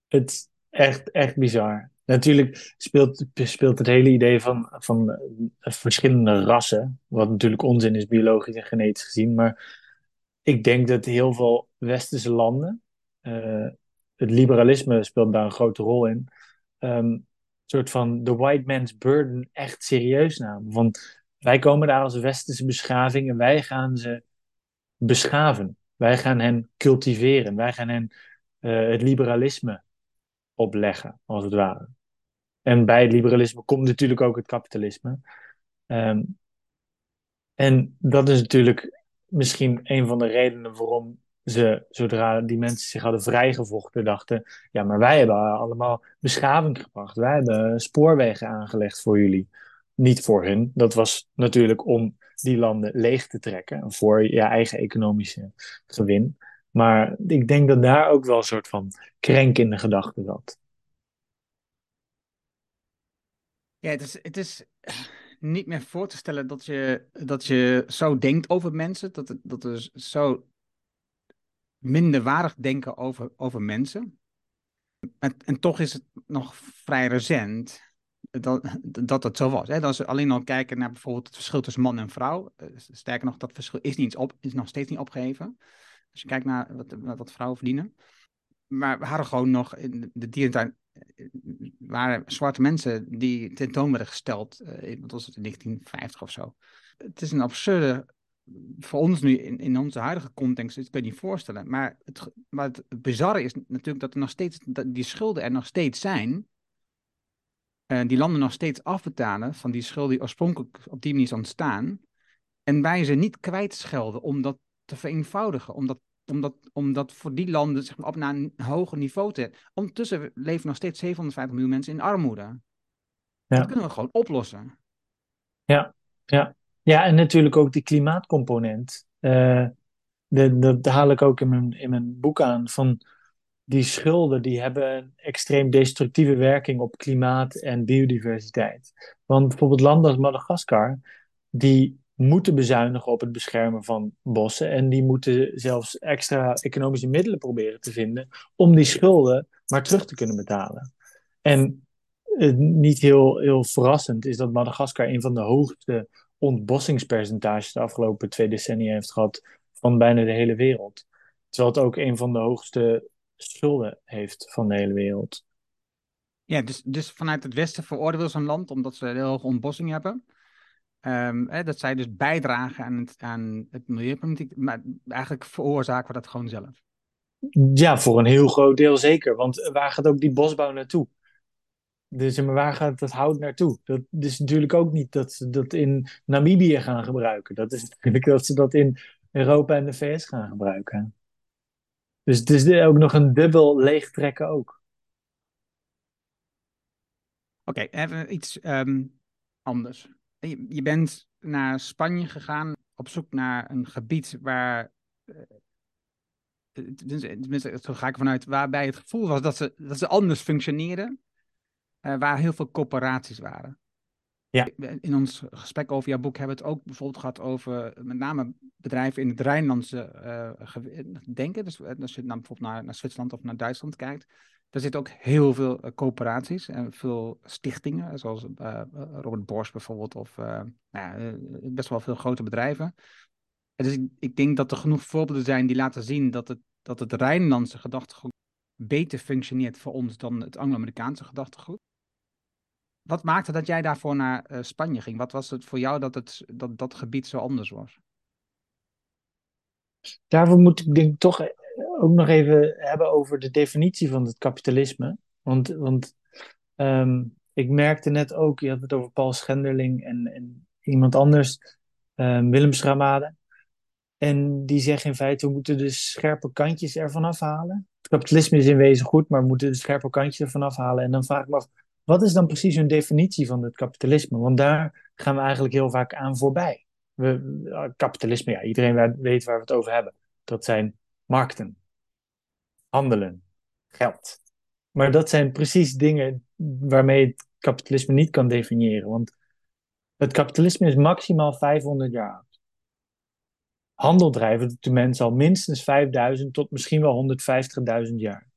Het is echt, echt bizar. Natuurlijk speelt, speelt het hele idee van, van eh, verschillende rassen, wat natuurlijk onzin is biologisch en genetisch gezien, maar ik denk dat heel veel westerse landen, uh, het liberalisme speelt daar een grote rol in, um, soort van de white man's burden echt serieus namen. Want wij komen daar als westerse beschaving en wij gaan ze beschaven. Wij gaan hen cultiveren. Wij gaan hen uh, het liberalisme opleggen, als het ware. En bij het liberalisme komt natuurlijk ook het kapitalisme. Um, en dat is natuurlijk misschien een van de redenen waarom ze, zodra die mensen zich hadden vrijgevochten, dachten: ja, maar wij hebben allemaal beschaving gebracht. Wij hebben spoorwegen aangelegd voor jullie. Niet voor hun. Dat was natuurlijk om die landen leeg te trekken voor je eigen economische gewin. Maar ik denk dat daar ook wel een soort van krenk in de gedachte zat. Ja, het is, het is niet meer voor te stellen dat je, dat je zo denkt over mensen. Dat, dat we zo minderwaardig denken over, over mensen. En, en toch is het nog vrij recent dat, dat het zo was. Hè? Als we alleen al kijken naar bijvoorbeeld het verschil tussen man en vrouw. Eh, sterker nog, dat verschil is, niet op, is nog steeds niet opgeheven. Als je kijkt naar wat, wat vrouwen verdienen. Maar we hadden gewoon nog in de dierentuin waren zwarte mensen die tentoon werden gesteld, uh, wat was het, in 1950 of zo. Het is een absurde, voor ons nu in, onze huidige context, dat kun je niet voorstellen. Maar het, maar het bizarre is natuurlijk dat er nog steeds, die schulden er nog steeds zijn. Uh, die landen nog steeds afbetalen van die schulden die oorspronkelijk op die manier ontstaan. En wij ze niet kwijtschelden om dat te vereenvoudigen, om dat om dat, om dat voor die landen zeg maar, op naar een hoger niveau te Ondertussen leven nog steeds 750 miljoen mensen in armoede. Ja. Dat kunnen we gewoon oplossen. Ja, ja. ja en natuurlijk ook die klimaatcomponent. Uh, dat haal ik ook in mijn, in mijn boek aan. Van die schulden die hebben een extreem destructieve werking op klimaat en biodiversiteit. Want bijvoorbeeld landen als Madagaskar, die moeten bezuinigen op het beschermen van bossen. En die moeten zelfs extra economische middelen proberen te vinden om die schulden maar terug te kunnen betalen. En uh, niet heel, heel verrassend is dat Madagaskar een van de hoogste ontbossingspercentages de afgelopen twee decennia heeft gehad van bijna de hele wereld. Terwijl het ook een van de hoogste schulden heeft van de hele wereld. Ja, dus, dus vanuit het Westen veroordelen ze een land omdat ze heel hoge ontbossing hebben. Um, hè, dat zij dus bijdragen aan het, aan het milieuproblematiek, maar eigenlijk veroorzaken we dat gewoon zelf. Ja, voor een heel groot deel zeker. Want waar gaat ook die bosbouw naartoe? Dus maar waar gaat dat hout naartoe? Dat is natuurlijk ook niet dat ze dat in Namibië gaan gebruiken. Dat is natuurlijk dat ze dat in Europa en de VS gaan gebruiken. Dus het is ook nog een dubbel leegtrekken ook. Oké, even iets ehm, anders. Je, je, bent naar Spanje gegaan op zoek naar een gebied waar. Uh, tenminste, zo ga ik vanuit, waarbij het gevoel was dat ze, dat ze anders functioneerden, uh, waar heel veel coöperaties waren. Ja. In ons gesprek over jouw boek hebben we het ook bijvoorbeeld gehad over met name bedrijven in het Rijnlandse uh, denken. Dus als je dan bijvoorbeeld naar, naar Zwitserland of naar Duitsland kijkt, er zitten ook heel veel uh, coöperaties en veel stichtingen, zoals uh, Robert Bosch bijvoorbeeld, of nou best wel veel grote bedrijven. En dus ik, ik, denk dat er genoeg voorbeelden zijn die laten zien dat het, dat het Rijnlandse gedachtegoed beter functioneert voor ons dan het Anglo-Amerikaanse gedachtegoed. Wat maakte dat jij daarvoor naar Spanje ging? Wat was het voor jou dat, het, dat dat gebied zo anders was? Daarvoor moet ik denk toch ook nog even hebben over de definitie van het kapitalisme. Want, want um, ik merkte net ook, je had het over Paul Schenderling en, en iemand anders, um, Willem Schramade. En die zeggen in feite, we moeten de scherpe kantjes ervan afhalen. Het kapitalisme is in wezen goed, maar we moeten de scherpe kantjes ervan afhalen. En dan vraag ik me af, wat is dan precies hun definitie van het kapitalisme? Want daar gaan we eigenlijk heel vaak aan voorbij. We, kapitalisme, ja, iedereen weet waar we het over hebben. Dat zijn markten handelen, geld. Maar dat zijn precies dingen waarmee het kapitalisme niet kan definiëren. Want het kapitalisme is maximaal 500 jaar oud. Handel drijven de mens al minstens 5000 tot misschien wel 150.000 jaar.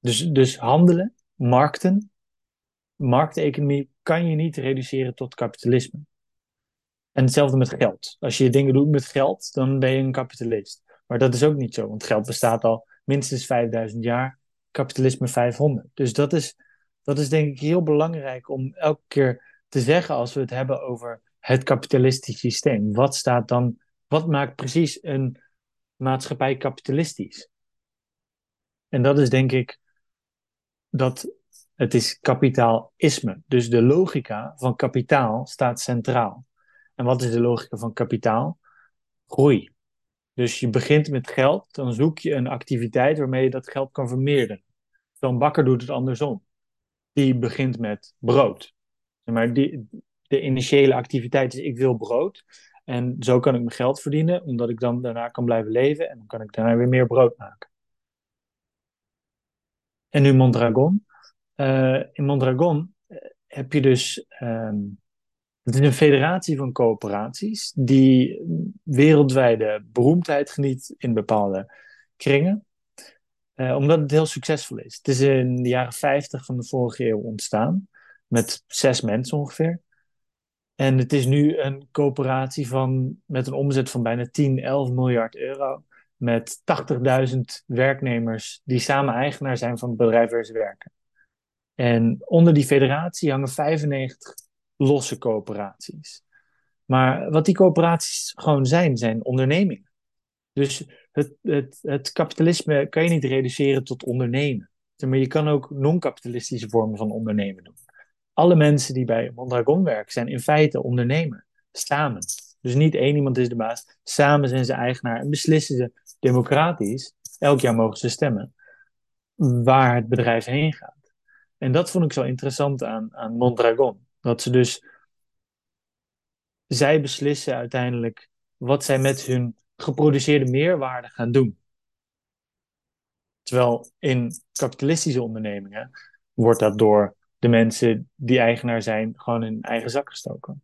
Dus, dus handelen, markten, markteconomie kan je niet reduceren tot kapitalisme. En hetzelfde met geld. Als je dingen doet met geld, dan ben je een kapitalist. Maar dat is ook niet zo, want geld bestaat al minstens 5000 jaar, kapitalisme 500. Dus dat is, dat is denk ik heel belangrijk om elke keer te zeggen als we het hebben over het kapitalistisch systeem. Wat staat dan, wat maakt precies een maatschappij kapitalistisch? En dat is denk ik dat het is kapitaalisme. Dus de logica van kapitaal staat centraal. En wat is de logica van kapitaal? Groei. Dus je begint met geld, dan zoek je een activiteit waarmee je dat geld kan vermeerderen. Zo'n bakker doet het andersom. Die begint met brood. Maar die, de initiële activiteit is ik wil brood. En zo kan ik mijn geld verdienen, omdat ik dan daarna kan blijven leven. En dan kan ik daarna weer meer brood maken. En nu Mondragon. Uh, in Mondragon eh, heb je dus ehm, het is een federatie van coöperaties die wereldwijde beroemdheid geniet in bepaalde kringen. Uh, omdat het heel succesvol is. Het is in de jaren 50 van de vorige eeuw ontstaan, met zes mensen ongeveer. En het is nu een coöperatie van, met een omzet van bijna 10, 11 miljard euro. Met 80.000 werknemers die samen eigenaar zijn van het bedrijf waar ze werken. En onder die federatie hangen 95 losse coöperaties. Maar wat die coöperaties gewoon zijn, zijn ondernemingen. Dus het, het, het kapitalisme kan je niet reduceren tot ondernemen. Maar je kan ook non-kapitalistische vormen van ondernemen doen. Alle mensen die bij Mondragon werken zijn in feite ondernemer. Samen. Dus niet één iemand is de baas. Samen zijn ze eigenaar en beslissen ze democratisch. Elk jaar mogen ze stemmen. Waar het bedrijf heen gaat. En dat vond ik zo interessant aan, aan Mondragon. Dat ze dus, zij beslissen uiteindelijk wat zij met hun geproduceerde meerwaarde gaan doen. Terwijl in kapitalistische ondernemingen wordt dat door de mensen die eigenaar zijn gewoon in eigen zak gestoken.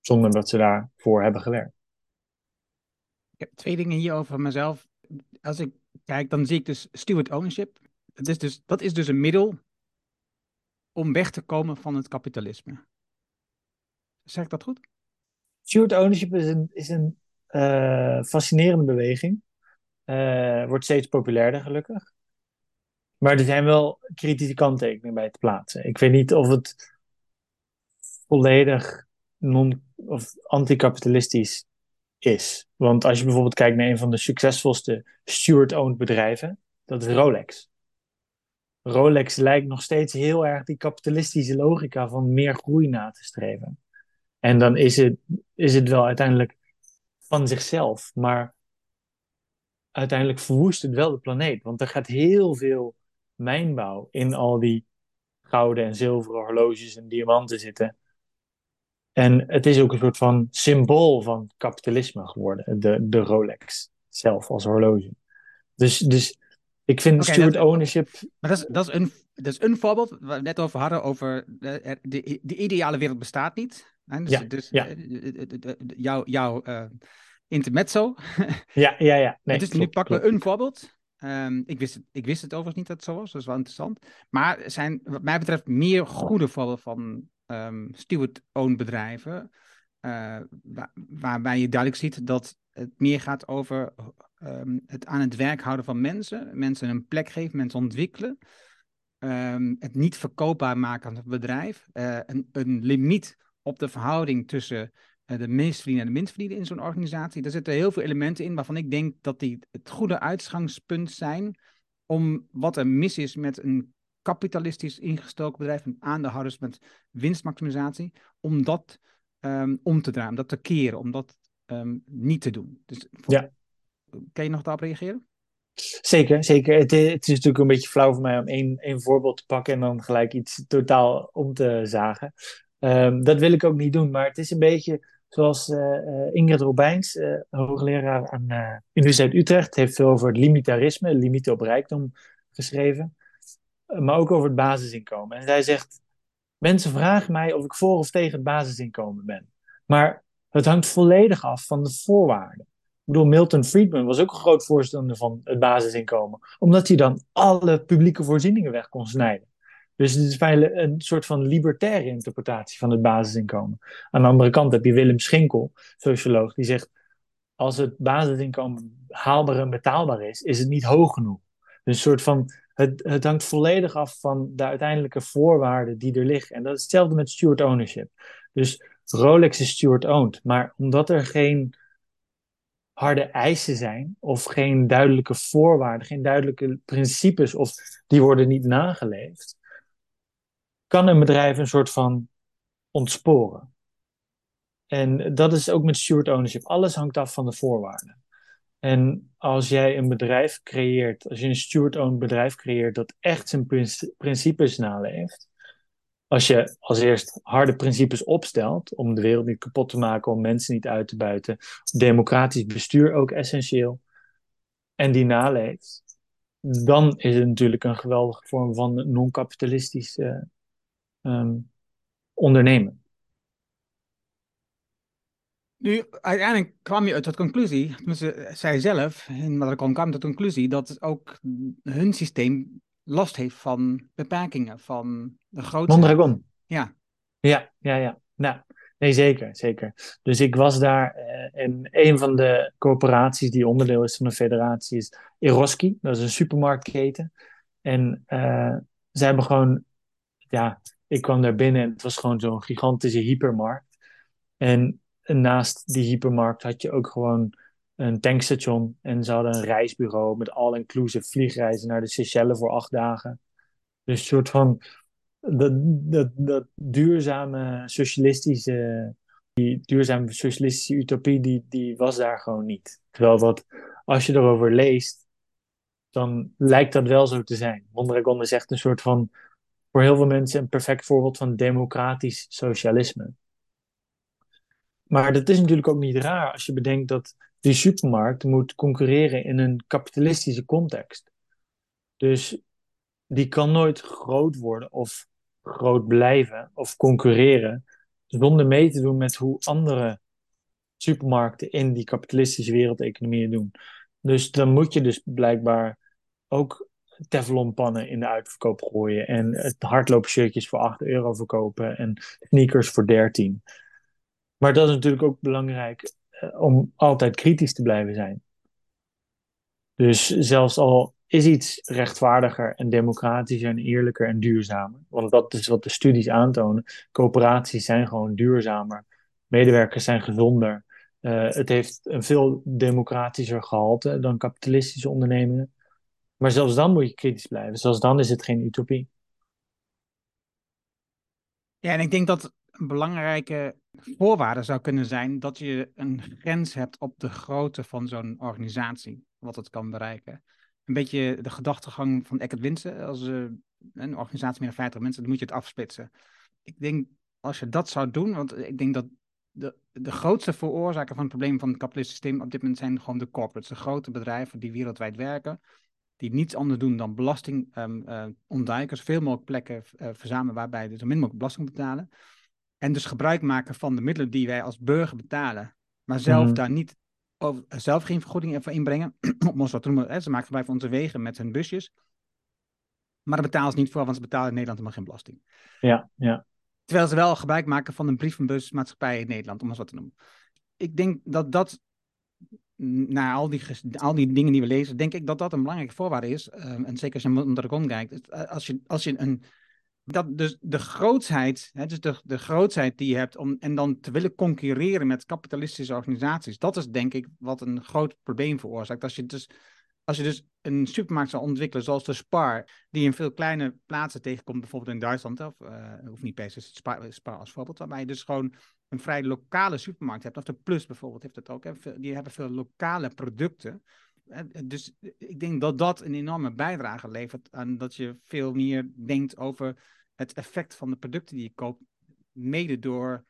Zonder dat ze daarvoor hebben gewerkt. Ik heb twee dingen hierover van mezelf. Als ik kijk, dan zie ik dus steward ownership. Dat is dus, dat is dus een middel om weg te komen van het kapitalisme. Zeg ik dat goed? Steward ownership is een, is een uh, fascinerende beweging. Uh, wordt steeds populairder, gelukkig. Maar er zijn wel kritische kanttekeningen bij te plaatsen. Ik weet niet of het volledig non- of anticapitalistisch is. Want als je bijvoorbeeld kijkt naar een van de succesvolste steward-owned bedrijven, dat is Rolex. Rolex lijkt nog steeds heel erg die kapitalistische logica van meer groei na te streven. En dan is het, is het wel uiteindelijk van zichzelf, maar uiteindelijk verwoest het wel de planeet. Want er gaat heel veel mijnbouw in al die gouden en zilveren horloges en diamanten zitten. En het is ook een soort van symbool van kapitalisme geworden, de, de Rolex zelf als horloge. Dus, dus ik vind okay, steward ownership. Maar dat is, dat, is een, dat is een voorbeeld waar we net over hadden: over de, de, de ideale wereld bestaat niet. Dus, ja, dus ja. jouw jou, uh, intermezzo. Ja, ja, ja. Nee, dus nu pakken we een voorbeeld. Um, ik, wist het, ik wist het overigens niet dat het zo was, dat is wel interessant. Maar er zijn, wat mij betreft, meer goede voorbeelden van um, steward-owned bedrijven. Uh, waar, waarbij je duidelijk ziet dat het meer gaat over um, het aan het werk houden van mensen. Mensen een plek geven, mensen ontwikkelen. Um, het niet verkoopbaar maken aan het bedrijf. Uh, een, een, limiet op de verhouding tussen uh, de meestverdienen en de minstverdienen in zo'n organisatie. Er zitten heel veel elementen in waarvan ik denk dat die het goede uitgangspunt zijn om wat er mis is met een kapitalistisch ingestoken bedrijf, met aandeelhouders met winstmaximisatie, om dat um, om te draaien, om dat te keren, om dat niet te doen. Dus ja. Kan je nog daarop reageren? Zeker, zeker. Het, het, is natuurlijk een beetje flauw voor mij om één, één voorbeeld te pakken en dan gelijk iets totaal om te zagen. Um, dat wil ik ook niet doen, maar het is een beetje zoals uh, Ingrid Robijns, hoogleraar aan uh, Universiteit Utrecht, heeft veel over het limitarisme, limieten op rijkdom geschreven, maar ook over het basisinkomen. En zij zegt, mensen vragen mij of ik voor of tegen het basisinkomen ben, maar het hangt volledig af van de voorwaarden. Ik Milton Friedman was ook een groot voorstander van het basisinkomen, omdat hij dan alle publieke voorzieningen weg kon snijden. Dus het is een soort van libertaire interpretatie van het basisinkomen. Aan de andere kant heb je Willem Schinkel, socioloog, die zegt: als het basisinkomen haalbaar en betaalbaar is, is het niet hoog genoeg. Een soort van, het, het hangt volledig af van de uiteindelijke voorwaarden die er liggen. En dat is hetzelfde met steward ownership. Dus Rolex is steward owned, maar omdat er geen harde eisen zijn, of geen duidelijke voorwaarden, geen duidelijke principes, of die worden niet nageleefd, kan een bedrijf een soort van ontsporen. En dat is ook met steward ownership. Alles hangt af van de voorwaarden. En als jij een bedrijf creëert, als je een steward-owned bedrijf creëert dat echt zijn principes naleeft, als je als eerst harde principes opstelt om de wereld niet kapot te maken, om mensen niet uit te buiten, democratisch bestuur ook essentieel, en die naleeft, dan is het natuurlijk een geweldige vorm van non-kapitalistisch uh, um, ondernemen. Nu, uiteindelijk kwam je uit tot conclusie, tenminste, zij zelf, in Madragon kwam tot conclusie dat ook hun systeem last heeft van beperkingen, van de grote... Mondragon. Ja. Ja, ja, ja. Nou, nee, zeker, zeker. Dus ik was daar uh, en een van de corporaties die onderdeel is van de federatie is Eroski. Dat is een supermarktketen. En uh, ze hebben gewoon, ja, ik kwam daar binnen en het was gewoon zo'n gigantische hypermarkt. En naast die hypermarkt had je ook gewoon een tankstation. En ze hadden een reisbureau met all-inclusive vliegreizen naar de Seychelles voor acht dagen. Dus een soort van dat, dat, dat duurzame socialistische, die duurzame socialistische utopie, die, die was daar gewoon niet. Terwijl dat, als je erover leest, dan lijkt dat wel zo te zijn. Mondragon is echt een soort van, voor heel veel mensen, een perfect voorbeeld van democratisch socialisme. Maar dat is natuurlijk ook niet raar als je bedenkt dat die supermarkt moet concurreren in een kapitalistische context. Dus die kan nooit groot worden of groot blijven of concurreren zonder mee te doen met hoe andere supermarkten in die kapitalistische wereldeconomieën doen. Dus dan moet je dus blijkbaar ook teflonpannen in de uitverkoop gooien en het hardloopshirtjes voor 8 euro verkopen en sneakers voor 13. Maar dat is natuurlijk ook belangrijk om altijd kritisch te blijven zijn. Dus zelfs al is iets rechtvaardiger en democratischer en eerlijker en duurzamer. Want dat is wat de studies aantonen. Coöperaties zijn gewoon duurzamer. Medewerkers zijn gezonder. Uh, het heeft een veel democratischer gehalte dan kapitalistische ondernemingen. Maar zelfs dan moet je kritisch blijven. Zelfs dan is het geen utopie. Ja, en ik denk dat een belangrijke voorwaarde zou kunnen zijn dat je een grens hebt op de grootte van zo'n organisatie, wat het kan bereiken. Een beetje de gedachtegang van Eckert Winsen, als uh, een organisatie meer dan 50 mensen, dan moet je het afsplitsen. Ik denk, als je dat zou doen, want ik denk dat de, de grootste veroorzaker van het probleem van het kapitalistische systeem op dit moment zijn gewoon de corporates, de grote bedrijven die wereldwijd werken, die niets anders doen dan belasting um, uh, ontduiken, zoveel mogelijk plekken uh, verzamelen waarbij ze zo min mogelijk belasting betalen. En dus gebruik maken van de middelen die wij als burger betalen, maar zelf mm. daar niet over, zelf geen vergoeding voor inbrengen. Om ons wat te noemen, hè, ze maken gebruik van onze wegen met hun busjes. Maar daar betalen ze niet voor, want ze betalen in Nederland helemaal geen belasting. Ja, ja. Terwijl ze wel gebruik maken van een brievenbusmaatschappij in Nederland, om eens wat te noemen. Ik denk dat dat, na al die, al die dingen die we lezen, denk ik dat dat een belangrijke voorwaarde is. Uh, en zeker als je naar de Dragon kijkt. Eh, als je, als je een dat dus de grootsheid, hè, dus de, de grootsheid die je hebt om en dan te willen concurreren met kapitalistische organisaties, dat is denk ik wat een groot probleem veroorzaakt. Als je dus, als je dus een supermarkt zou ontwikkelen zoals de Spar, die in veel kleine plaatsen tegenkomt, bijvoorbeeld in Duitsland, of uh, hoeft niet per se Spar, Spar als voorbeeld, waarbij je dus gewoon een vrij lokale supermarkt hebt, of de Plus bijvoorbeeld heeft dat ook, hè, die hebben veel lokale producten. Dus ik denk dat dat een enorme bijdrage levert aan dat je veel meer denkt over het effect van de producten die je koopt, mede door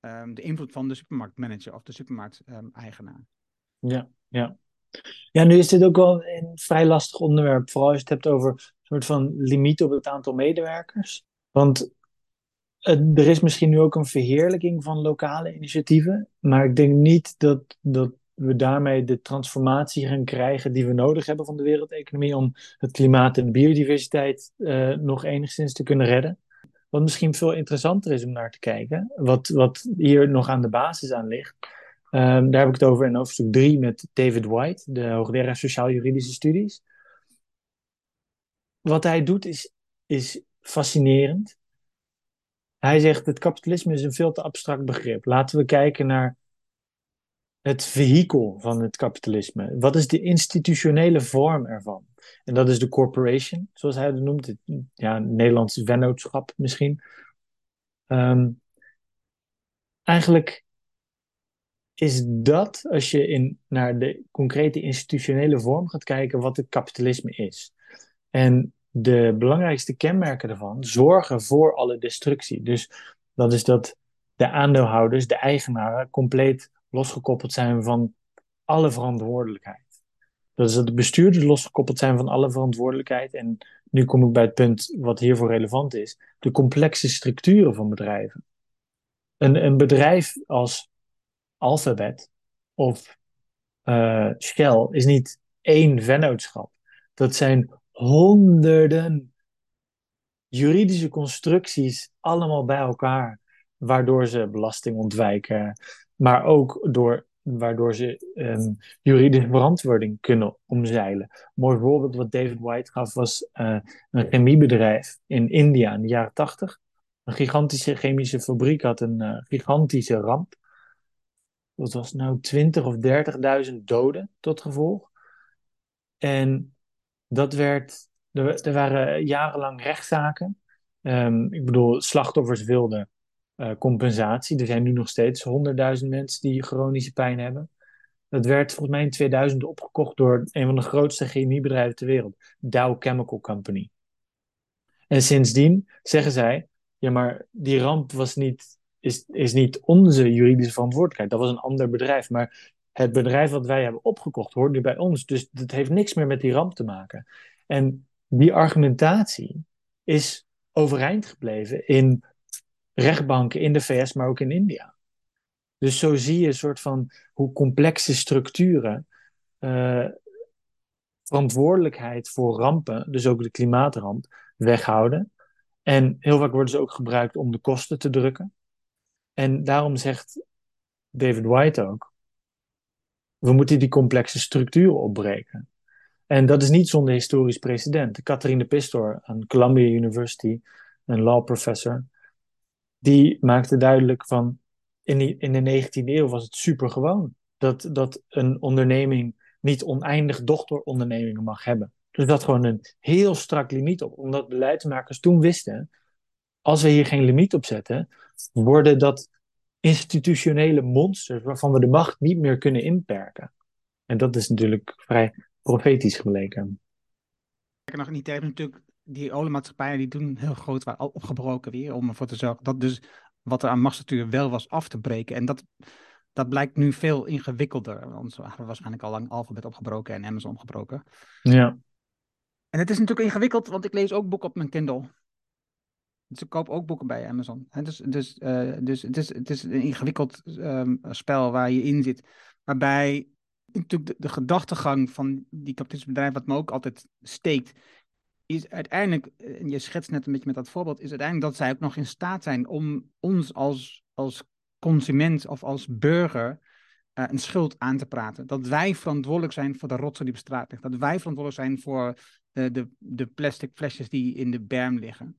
um, de invloed van de supermarktmanager of de supermarkteigenaar. Um, ja, ja. Ja, nu is dit ook wel een vrij lastig onderwerp, vooral als je het hebt over een soort van limiet op het aantal medewerkers. Want er is misschien nu ook een verheerlijking van lokale initiatieven, maar ik denk niet dat, dat we daarmee de transformatie gaan krijgen die we nodig hebben van de wereldeconomie om het klimaat en biodiversiteit uh, nog enigszins te kunnen redden. Wat misschien veel interessanter is om naar te kijken, wat, wat hier nog aan de basis aan ligt. Um, daar heb ik het over in hoofdstuk 3 met David White, de hoogleraar sociaal-juridische studies. Wat hij doet is, is fascinerend. Hij zegt: het kapitalisme is een veel te abstract begrip. Laten we kijken naar het vehikel van het kapitalisme? Wat is de institutionele vorm ervan? En dat is de corporation, zoals hij het noemt. Het, ja, Nederlands vennootschap misschien. Um, eigenlijk is dat, als je in, naar de concrete institutionele vorm gaat kijken, wat het kapitalisme is. En de belangrijkste kenmerken daarvan zorgen voor alle destructie. Dus dat is dat de aandeelhouders, de eigenaren, compleet losgekoppeld zijn van alle verantwoordelijkheid. Is dat de bestuurders losgekoppeld zijn van alle verantwoordelijkheid. En nu kom ik bij het punt wat hiervoor relevant is: de complexe structuren van bedrijven. Een, een bedrijf als Alphabet of uh, Shell is niet één vennootschap. Dat zijn honderden juridische constructies allemaal bij elkaar, waardoor ze belasting ontwijken, maar ook door, waardoor ze um, juridische verantwoording kunnen omzeilen. Een mooi voorbeeld wat David White gaf was uh, een chemiebedrijf in India in de jaren tachtig. Een gigantische chemische fabriek had een uh, gigantische ramp. Dat was nou 20 of 30.000 doden tot gevolg. En dat werd, er, er waren jarenlang rechtszaken. Um, ik bedoel, slachtoffers wilden uh, compensatie. Er zijn nu nog steeds 100.000 mensen die chronische pijn hebben. Dat werd volgens mij in 2000 opgekocht door een van de grootste chemiebedrijven ter wereld, Dow Chemical Company. En sindsdien zeggen zij: ja, maar die ramp was niet, is, is niet onze juridische verantwoordelijkheid. Dat was een ander bedrijf. Maar het bedrijf wat wij hebben opgekocht hoort nu bij ons. Dus dat heeft niks meer met die ramp te maken. En die argumentatie is overeind gebleven in rechtbanken in de VS, maar ook in India. Dus zo zie je een soort van hoe complexe structuren uh, verantwoordelijkheid voor rampen, dus ook de klimaatramp, weghouden. En heel vaak worden ze ook gebruikt om de kosten te drukken. En daarom zegt David White ook: we moeten die complexe structuren opbreken. En dat is niet zonder historisch precedent. Catherine Pistor aan Columbia University, een law professor, die maakte duidelijk van in, in de 19e eeuw was het super gewoon dat, dat een onderneming niet oneindig dochterondernemingen mag hebben. Dus dat gewoon een heel strak limiet op, omdat beleidsmakers toen wisten, als we hier geen limiet op zetten, worden dat institutionele monsters waarvan we de macht niet meer kunnen inperken. En dat is natuurlijk vrij profetisch gebleken. Nog in die tijd natuurlijk die oliemaatschappijen die doen heel groot waar opgebroken weer. Om ervoor te zorgen dat dus wat er aan machtsstructuur wel was af te breken. En dat, dat blijkt nu veel ingewikkelder. Want we hebben waarschijnlijk al lang Alphabet opgebroken en Amazon opgebroken. Ja. En het is natuurlijk ingewikkeld, want ik lees ook boeken op mijn Kindle. Dus ik koop ook boeken bij Amazon. dus, dus, uh, dus het, is, het is een ingewikkeld um, spel waar je in zit. Waarbij natuurlijk de, de gedachtegang van die kapitalistische bedrijf, wat me ook altijd steekt, is uiteindelijk, en je schetst net een beetje met dat voorbeeld, is uiteindelijk dat zij ook nog in staat zijn om ons als, als consument of als burger uh, een schuld aan te praten. Dat wij verantwoordelijk zijn voor de rotzooi die op straat ligt. Dat wij verantwoordelijk zijn voor de, de, de plastic flesjes die in de berm liggen.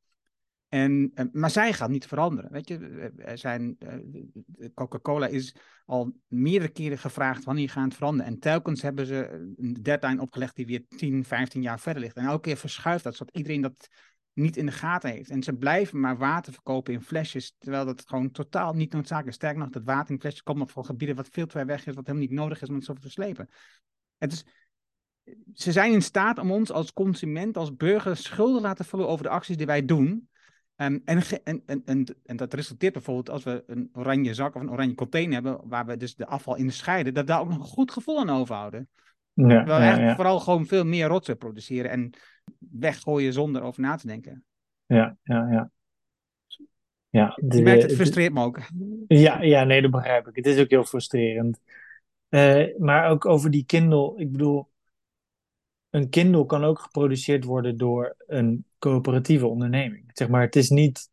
En, eh, maar zij gaat niet veranderen. Weet je, zijn, eh, Coca-Cola is al meerdere keren gevraagd wanneer gaan het veranderen. En telkens hebben ze een deadline opgelegd die weer 10, 15 jaar verder ligt. En elke keer verschuift dat, zodat iedereen dat niet in de gaten heeft. En ze blijven maar water verkopen in flesjes, terwijl dat gewoon totaal niet noodzakelijk is. Sterker nog, dat water in flesjes komt van gebieden wat veel te ver weg is, wat helemaal niet nodig is om het zo te verslepen. Het is, ze zijn in staat om ons als consument, als burger, schulden te laten vullen over de acties die wij doen. Um, en, en, en, en, dat resulteert bijvoorbeeld als we een oranje zak of een oranje container hebben, waar we dus de afval in scheiden, dat daar ook nog een goed gevoel aan overhouden. Ja, we ja, eigenlijk vooral gewoon veel meer rotzooi produceren en weggooien zonder over na te denken. Ja, ja, ja. ja de, Je merkt, het frustreert me ook. Ja, ja, nee, dat begrijp ik. Het is ook heel frustrerend. Uh, maar ook over die Kindle, ik bedoel, een Kindle kan ook geproduceerd worden door een coöperatieve onderneming. Zeg maar, het is niet.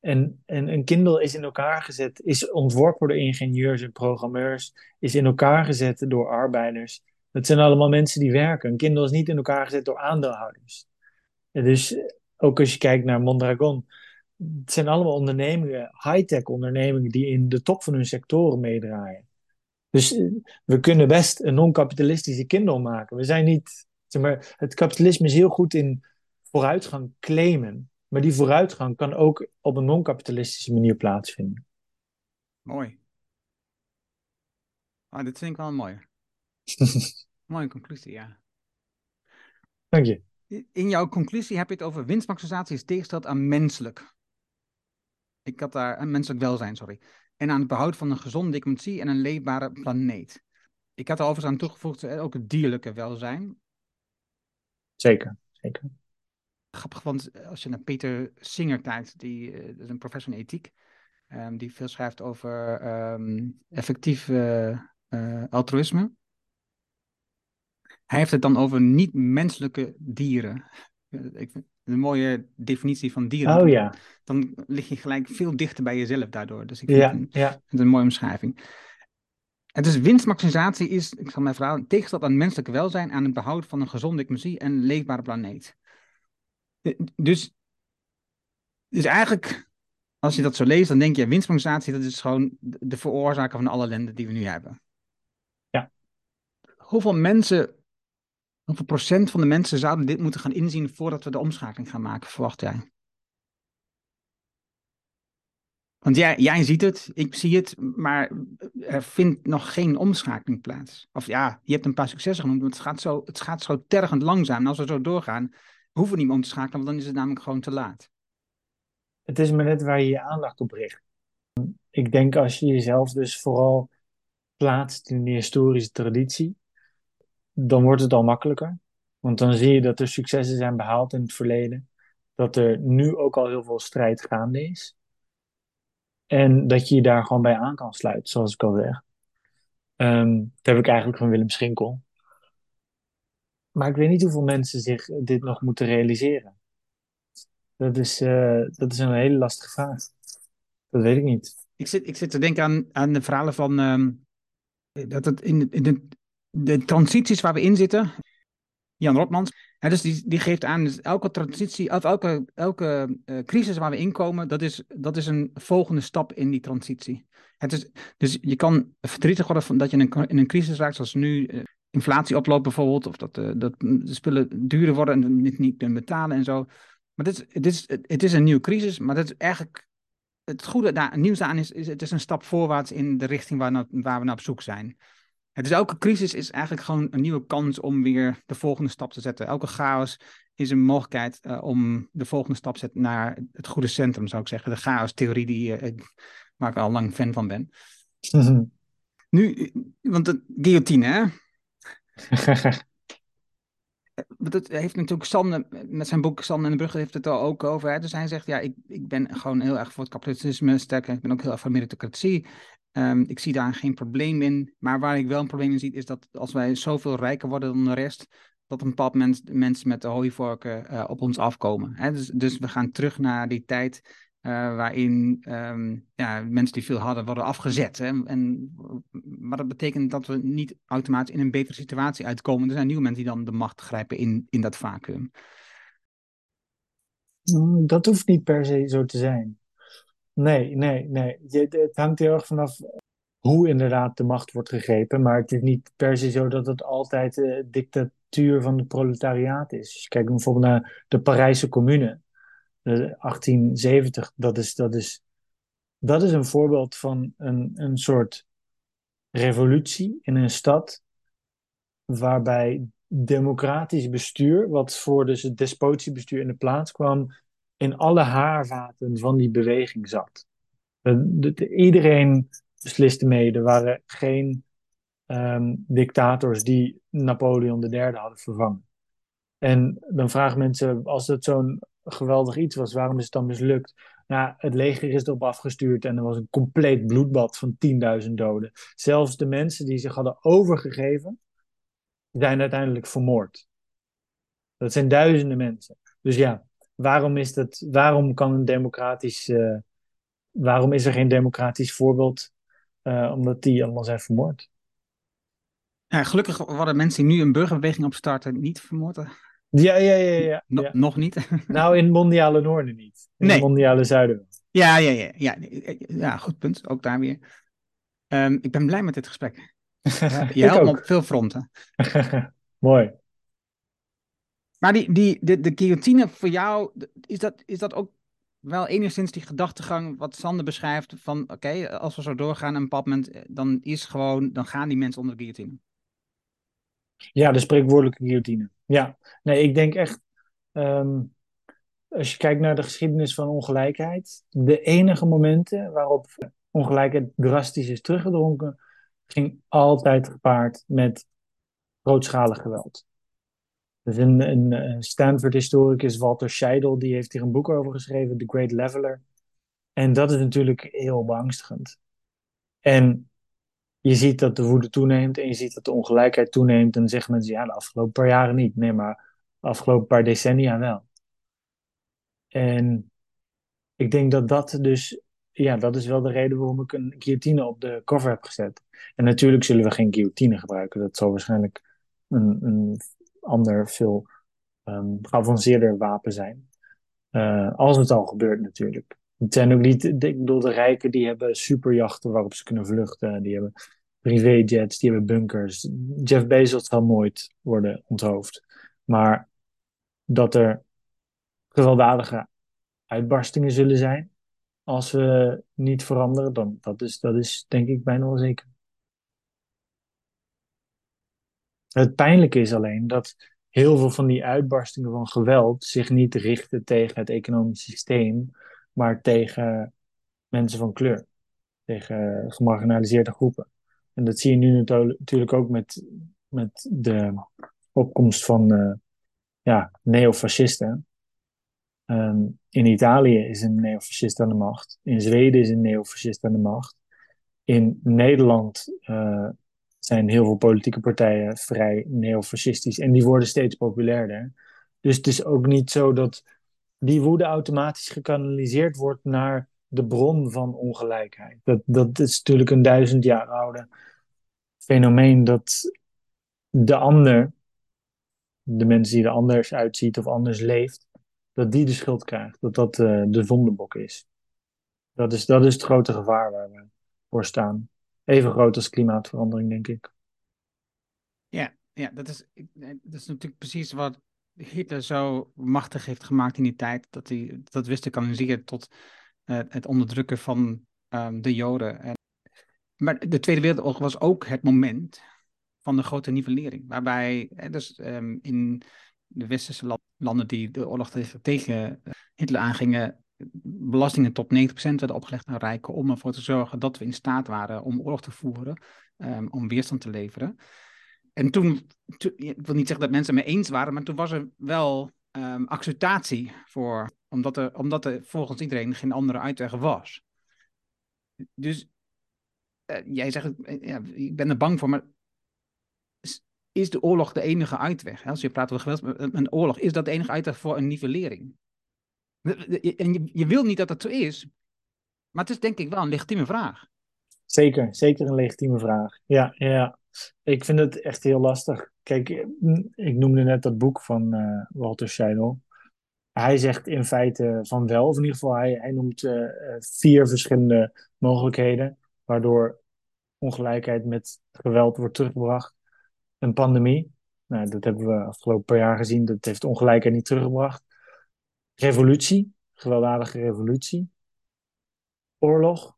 En, en een Kindle is in elkaar gezet, is ontworpen door ingenieurs en programmeurs, is in elkaar gezet door arbeiders. Dat zijn allemaal mensen die werken. Een Kindle is niet in elkaar gezet door aandeelhouders. dus ook als je kijkt naar Mondragon, het zijn allemaal ondernemingen, high-tech ondernemingen, die in de top van hun sectoren meedraaien. Dus eh, we kunnen best een non-kapitalistische Kindle maken. We zijn niet Zeg maar, het kapitalisme is heel goed in vooruitgang claimen. Maar die vooruitgang kan ook op een non-kapitalistische manier plaatsvinden. Mooi. Ah, dit vind ik wel een mooie. conclusie, ja. Dank je. In jouw conclusie heb je het over winstmaximisatie is tegensteld aan menselijk. Ik had daar aan menselijk welzijn, sorry. En aan het behoud van een gezonde democratie en een leefbare planeet. Ik had er overigens aan toegevoegd eh, ook het dierlijke welzijn. Zeker, zeker. Grappig, want als je naar Peter Singer kijkt, die uh, is een professor in ethiek, um, die veel schrijft over um, effectief uh, altruïsme. Hij heeft het dan over niet-menselijke dieren. Ik vind een mooie definitie van dieren. Oh ja. Dan lig je gelijk veel dichter bij jezelf daardoor. Dus ik vind, ja, het, een, ja. het een mooie omschrijving. En dus winstmaximisatie is, ik zal mijn verhaal, tegenstand aan menselijk welzijn, aan het behoud van een gezonde economie en een leefbare planeet. Dus, dus eigenlijk, als je dat zo leest, dan denk je, winstmaximisatie, dat is gewoon de veroorzaker van alle ellende die we nu hebben. Ja. Hoeveel mensen, hoeveel procent van de mensen zouden dit moeten gaan inzien voordat we de omschakeling gaan maken, verwacht jij? Want jij, jij ziet het, ik zie het, maar er vindt nog geen omschakeling plaats. Of ja, je hebt een paar successen genoemd, maar het gaat zo, het gaat zo tergend langzaam. En als we zo doorgaan, hoeven we niet meer om te schakelen, want dan is het namelijk gewoon te laat. Het is maar net waar je je aandacht op richt. Ik denk als je jezelf dus vooral plaatst in de historische traditie, dan wordt het al makkelijker. Want dan zie je dat er successen zijn behaald in het verleden. Dat er nu ook al heel veel strijd gaande is. En dat je je daar gewoon bij aan kan sluiten, zoals ik al zeg. Um, dat heb ik eigenlijk van Willem Schinkel. Maar ik weet niet hoeveel mensen zich dit nog moeten realiseren. Dat is, uh, dat is een hele lastige vraag. Dat weet ik niet. Ik zit, ik zit te denken aan, aan de verhalen van. Um, dat het in, in de, de transities waar we in zitten. Jan Rotmans. Ja, dus die, die geeft aan, dus elke transitie, of elke, elke uh, crisis waar we inkomen, dat is, dat is een volgende stap in die transitie. Het is, dus je kan verdrietig worden van dat je in een, crisis raakt, zoals nu uh, inflatie oploopt bijvoorbeeld, of dat, uh, dat de spullen duurder worden en niet, niet kunnen betalen en zo. Maar dit, het, is, het is een nieuwe crisis, maar dat is eigenlijk, het goede daar, nieuws aan is, is, het is een stap voorwaarts in de richting waar, waar we naar op zoek zijn. Dus elke crisis is eigenlijk gewoon een nieuwe kans om weer de volgende stap te zetten. Elke chaos is een mogelijkheid uh, om de volgende stap te zetten naar het goede centrum, zou ik zeggen. De chaos-theorie die, uh, waar ik al lang fan van ben. Nu, want de guillotine, hè? dat heeft natuurlijk Sander, met zijn boek Sander en de Brugge heeft het er ook over. Hè? Dus hij zegt, ja, ik, ik ben gewoon heel erg voor het kapitalisme, sterker, ik ben ook heel erg voor meritocratie. Um, ik zie daar geen probleem in. Maar waar ik wel een probleem in zie, is dat als wij zoveel rijker worden dan de rest, dat een bepaald mensen met de hooivorken uh, op ons afkomen. Hè? Dus, dus we gaan terug naar die tijd uh, waarin um, ja, mensen die veel hadden worden afgezet. Hè? En, maar dat betekent dat we niet automatisch in een betere situatie uitkomen. Er zijn nieuwe mensen die dan de macht grijpen in, in dat vacuüm. Mm, dat hoeft niet per se zo te zijn. Nee, nee, nee. het hangt heel erg vanaf hoe inderdaad de macht wordt gegrepen. Maar het is niet per se zo dat het altijd de dictatuur van het proletariaat is. Je kijkt bijvoorbeeld naar de Parijse Commune. 1870, dat is, dat is, dat is een voorbeeld van een, een soort revolutie in een stad. Waarbij democratisch bestuur, wat voor dus het despotische bestuur in de plaats kwam, in alle haarvaten van die beweging zat. iedereen besliste mee. Er waren geen um, dictators die Napoleon III hadden vervangen. En dan vragen mensen, als het zo'n geweldig iets was, waarom is het dan mislukt? Nou, het leger is erop afgestuurd en er was een compleet bloedbad van 10.000 doden. Zelfs de mensen die zich hadden overgegeven, zijn uiteindelijk vermoord. Dat zijn duizenden mensen. Dus ja, waarom is dat, waarom kan een democratisch, uh, waarom is er geen democratisch voorbeeld? Uh, omdat die allemaal zijn vermoord. Ja, gelukkig worden mensen die nu een burgerbeweging opstarten niet vermoord. Ja, ja, ja. ja, ja. Nog niet? nou, in het mondiale noorden niet. In nee. het mondiale zuiden. Ja, ja, ja, ja. Ja, goed punt. Ook daar weer. Um, ik ben blij met dit gesprek. Je helpt me op veel fronten. Mooi. Maar die, die, de, de guillotine voor jou, is dat, is dat ook wel enigszins die gedachtegang wat Sander beschrijft van oké, als we zo doorgaan een moment, eh, dan is gewoon, dan gaan die mensen onder de guillotine. Ja, de spreekwoordelijke guillotine. Ja, nee, ik denk echt, um, als je kijkt naar de geschiedenis van ongelijkheid, de enige momenten waarop ongelijkheid drastisch is teruggedronken, ging altijd gepaard met grootschalig geweld. Dus een, een Stanford-historicus, Walter Scheidel, die heeft hier een boek over geschreven, The Great Leveler. En dat is natuurlijk heel beangstigend. En je ziet dat de woede toeneemt en je ziet dat de ongelijkheid toeneemt. En zeggen mensen, ja, de afgelopen paar jaren niet. Nee, maar de afgelopen paar decennia wel. En ik denk dat dat dus, ja, dat is wel de reden waarom ik een guillotine op de cover heb gezet. En natuurlijk zullen we geen guillotine gebruiken. Dat zal waarschijnlijk een, een ander, veel um, geavanceerder wapen zijn. Uh, als het al gebeurt natuurlijk. Het zijn ook niet, ik bedoel, de rijken die hebben superjachten waarop ze kunnen vluchten. Die hebben privéjets, die hebben bunkers. Jeff Bezos zal nooit worden onthoofd. Maar dat er gewelddadige uitbarstingen zullen zijn als we niet veranderen, dan dat is, dat is denk ik bijna wel zeker. Het pijnlijke is alleen dat heel veel van die uitbarstingen van geweld zich niet richten tegen het economisch systeem, maar tegen mensen van kleur, tegen gemarginaliseerde groepen. En dat zie je nu natuurlijk ook met, met de opkomst van uh, ja, neofascisten. Um, in Italië is een neofascist aan de macht. In Zweden is een neofascist aan de macht. In Nederland uh, zijn heel veel politieke partijen vrij neofascistisch. En die worden steeds populairder. Dus het is ook niet zo dat die woede automatisch gekanaliseerd wordt naar de bron van ongelijkheid. Dat, dat is natuurlijk een duizend jaar oude fenomeen dat de ander, de mensen die er anders uitziet of anders leeft, dat die de schuld krijgt. Dat dat uh, de zondebok is. Dat is. Dat is het grote gevaar waar we voor staan. Even groot als klimaatverandering, denk ik. Ja, ja dat, is, dat is natuurlijk precies wat Hitler zo machtig heeft gemaakt in die tijd. Dat hij dat wist te kanaliseren tot uh, het onderdrukken van um, de Joden. En, maar de Tweede Wereldoorlog was ook het moment van de grote nivellering. Waarbij, dus um, in de westerse landen die de oorlog tegen Hitler aangingen, belastingen tot 90% werden opgelegd aan rijken om ervoor te zorgen dat we in staat waren om oorlog te voeren, um, om weerstand te leveren. En toen, ik wil niet zeggen dat mensen het mee eens waren, maar toen was er wel um, acceptatie voor, omdat er, omdat er volgens iedereen geen andere uitweg was. Dus uh, jij zegt, ja, ik ben er bang voor, maar is de oorlog de enige uitweg? Als je praat over geweld, een oorlog, is dat de enige uitweg voor een nivellering? En je, je wil niet dat dat zo is, maar het is denk ik wel een legitieme vraag. Zeker, zeker een legitieme vraag. Ja, ja. Ik vind het echt heel lastig. Kijk, ik noemde net dat boek van uh, Walter Scheidel. Hij zegt in feite van wel, in ieder geval hij, hij noemt uh, vier verschillende mogelijkheden waardoor ongelijkheid met geweld wordt teruggebracht. Een pandemie, nou, dat hebben we afgelopen paar jaar gezien, dat heeft ongelijkheid niet teruggebracht. Revolutie, gewelddadige revolutie. Oorlog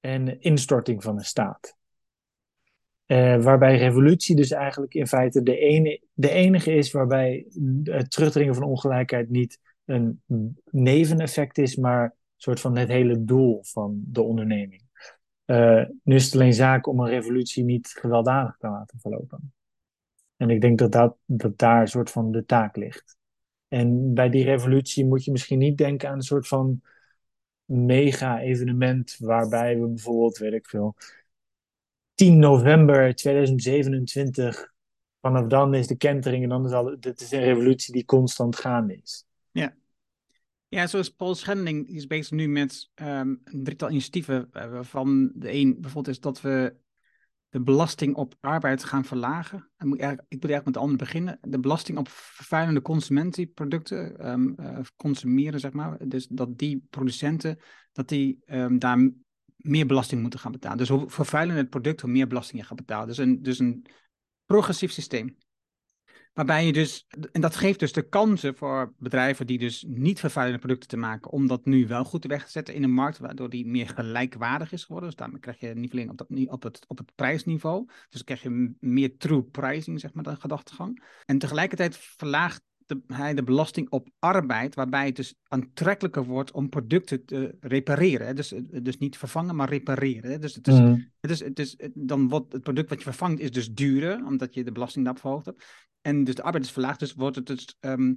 en instorting van een staat. Uh, waarbij revolutie dus eigenlijk in feite de, ene, de enige is waarbij het terugdringen van ongelijkheid niet een neveneffect is, maar een soort van het hele doel van de onderneming. Uh, nu is het alleen zaak om een revolutie niet gewelddadig te laten verlopen. En ik denk dat, dat, dat daar een soort van de taak ligt. En bij die revolutie moet je misschien niet denken aan een soort van mega-evenement waarbij we bijvoorbeeld, weet ik veel, 10 november 2027, vanaf dan is de kentering en dan is al, dit is een revolutie die constant gaande is. Ja. Ja, zoals Paul Schending is bezig nu met um, een drietal initiatieven, uh, waarvan de een bijvoorbeeld is dat we de belasting op arbeid gaan verlagen. En moet ik, ik moet eigenlijk met de andere beginnen. De belasting op vervuilende consumentenproducten um, uh, consumeren, zeg maar. Dus dat die producenten, dat die um, daar meer belasting moeten gaan betalen. Dus hoe vervuilender het product, hoe meer belasting je gaat betalen. Dus een, dus een progressief systeem. Waarbij je dus, en dat geeft dus de kansen voor bedrijven die dus niet vervuilende producten te maken, om dat nu wel goed weg te zetten in een markt, waardoor die meer gelijkwaardig is geworden. Dus daarmee krijg je niet alleen op, dat, op, het, op het prijsniveau, dus krijg je meer true pricing, zeg maar, de gedachtegang. En tegelijkertijd verlaagt de, hij de belasting op arbeid, waarbij het dus aantrekkelijker wordt om producten te repareren. Hè? Dus, dus niet vervangen, maar repareren. Hè? Dus, het is, mm. het is, het is, dan wordt het product wat je vervangt is dus duurder, omdat je de belasting daarop verhoogd hebt. En dus de arbeid is verlaagd, dus wordt het dus um,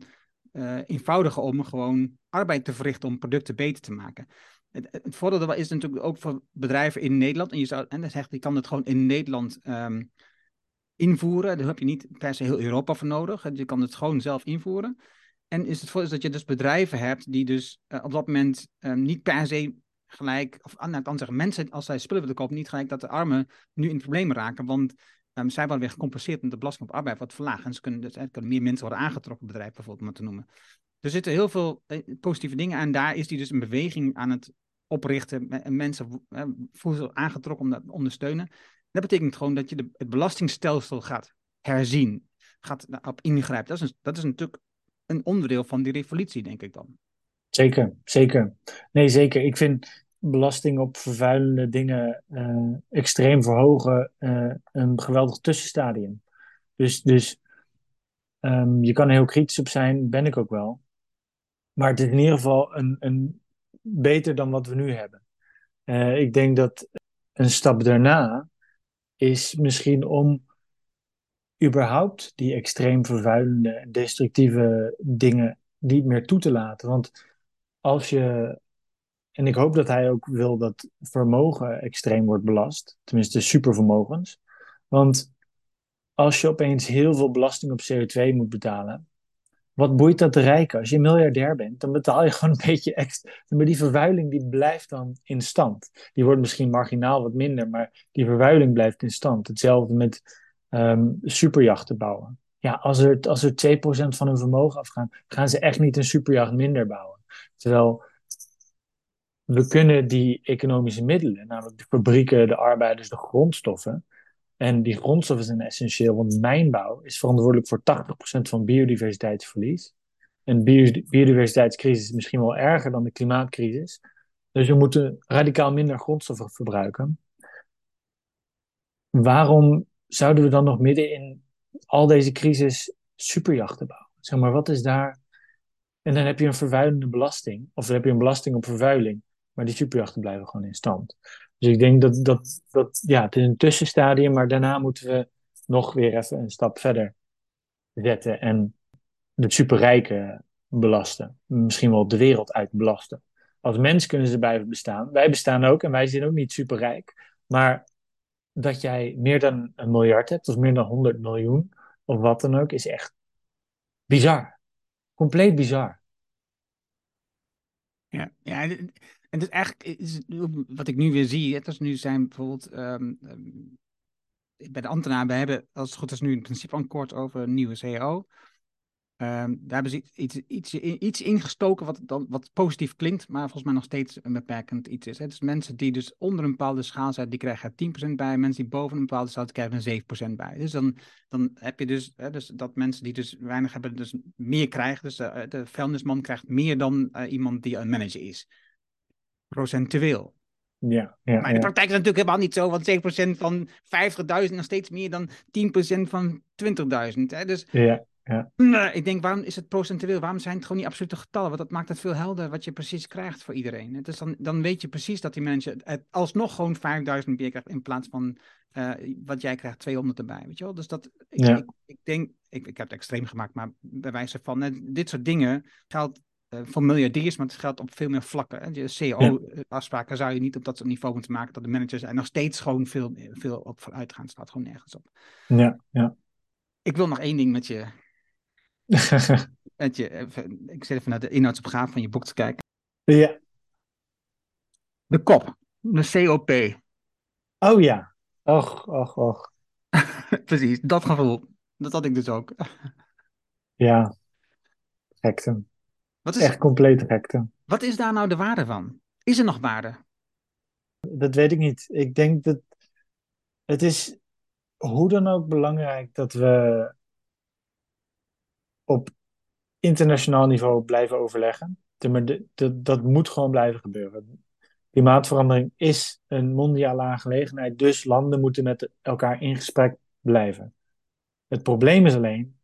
uh, eenvoudiger om gewoon arbeid te verrichten om producten beter te maken. Het, het voordeel is natuurlijk ook voor bedrijven in Nederland. En je, zou, en dan zegt, je kan het gewoon in Nederland um, invoeren. Daar heb je niet per se heel Europa voor nodig. Je kan het gewoon zelf invoeren. En is het voordeel dat je dus bedrijven hebt die dus uh, op dat moment um, niet per se gelijk, of aan het zeggen, mensen als zij spullen willen kopen, niet gelijk dat de armen nu in problemen raken. Want um, zij worden weer gecompenseerd met de belasting op arbeid wat verlagen. En ze kunnen, dus, er kunnen meer mensen worden aangetrokken, bedrijf bijvoorbeeld, om het te noemen. Er zitten heel veel eh, positieve dingen aan. Daar is die dus een beweging aan het oprichten. En mensen eh, voelen zich aangetrokken om dat te ondersteunen. Dat betekent gewoon dat je de, het belastingstelsel gaat herzien, gaat op ingrijpen. Dat is, dat is natuurlijk een onderdeel van die revolutie, denk ik dan. Zeker, zeker. Nee, zeker. Ik vind belasting op vervuilende dingen uh, extreem verhogen uh, een geweldig tussenstadium. Dus, dus um, je kan er heel kritisch op zijn, ben ik ook wel. Maar het is in ieder geval een, een beter dan wat we nu hebben. Uh, ik denk dat een stap daarna is misschien om überhaupt die extreem vervuilende, destructieve dingen niet meer toe te laten. Want als je, en ik hoop dat hij ook wil dat vermogen extreem wordt belast, tenminste supervermogens. Want als je opeens heel veel belasting op CO2 moet betalen, wat boeit dat de rijken? Als je miljardair bent, dan betaal je gewoon een beetje extra. Maar die vervuiling die blijft dan in stand. Die wordt misschien marginaal wat minder, maar die vervuiling blijft in stand. Hetzelfde met um, superjachten bouwen. Ja, als er, als er 2% van hun vermogen afgaan, gaan ze echt niet een superjacht minder bouwen. Terwijl we kunnen die economische middelen, namelijk de fabrieken, de arbeiders, de grondstoffen, en die grondstoffen zijn essentieel, want mijnbouw is verantwoordelijk voor 80% van biodiversiteitsverlies. En biodiversiteitscrisis is misschien wel erger dan de klimaatcrisis. Dus we moeten radicaal minder grondstoffen verbruiken. Waarom zouden we dan nog midden in al deze crisis superjachten bouwen? Zeg maar, wat is daar... En dan heb je een vervuilende belasting. Of dan heb je een belasting op vervuiling. Maar die superjachten blijven gewoon in stand. Dus ik denk dat, dat, dat ja, het is een tussenstadium, maar daarna moeten we nog weer even een stap verder zetten en de superrijken belasten. Misschien wel de wereld uit belasten. Als mens kunnen ze blijven bestaan. Wij bestaan ook en wij zijn ook niet superrijk. Maar dat jij meer dan een miljard hebt, of meer dan 100 miljoen, of wat dan ook, is echt bizar. Compleet bizar. Ja, ja en is eigenlijk, wat ik nu weer zie, het is nu zijn bijvoorbeeld ehm, ehm, bij de ambtenaren, we hebben als het goed is nu een principeakkoord over een nieuwe CEO. Um, daar hebben ze iets, iets, iets ingestoken wat, dan, wat positief klinkt, maar volgens mij nog steeds een beperkend iets is. Hè. Dus mensen die dus onder een bepaalde schaal zijn, die krijgen er 10% bij. Mensen die boven een bepaalde schaal krijgen er 7% bij. Dus dan, dan heb je dus, hè, dus dat mensen die dus weinig hebben, dus meer krijgen. Dus de, de vuilnisman krijgt meer dan uh, iemand die een manager is. Procentueel. Ja, ja, maar in de praktijk is het natuurlijk helemaal niet zo, want 7% van 50.000 nog steeds meer dan 10% van 20.000. Dus ja, ja. ik denk, waarom is het procentueel? Waarom zijn het gewoon niet absolute getallen? Want dat maakt het veel helder wat je precies krijgt voor iedereen. Dus dan, dan weet je precies dat die manager het alsnog gewoon 5000 meer krijgt in plaats van uh, wat jij krijgt 200 erbij. Weet je wel? Dus dat, ik, Ja. ik, ik denk, ik, ik heb het extreem gemaakt, maar bij wijze van, eh, dit soort dingen geldt eh, voor miljardiers, maar het geldt op veel meer vlakken. hè. Je CEO-afspraken zou je niet op dat soort niveau moeten maken, dat de managers er nog steeds gewoon veel, veel op vooruit gaan. staat gewoon nergens op. Ja, ja. Ik wil nog één ding met je, met je even, ik zit even naar de inhoudsopgave van je boek te kijken. ja. De kop, de COP. Oh ja. Och, och, och. Precies, dat gevoel. Dat had ik dus ook. Ja. Gekte. Wat is, Echt compleet gekte. wat is daar nou de waarde van? Is er nog waarde? Dat weet ik niet. Ik denk dat het is hoe dan ook belangrijk dat we op internationaal niveau blijven overleggen. De- Dat moet gewoon blijven gebeuren. Klimaatverandering is een mondiale aangelegenheid, dus landen moeten met elkaar in gesprek blijven. Het probleem is alleen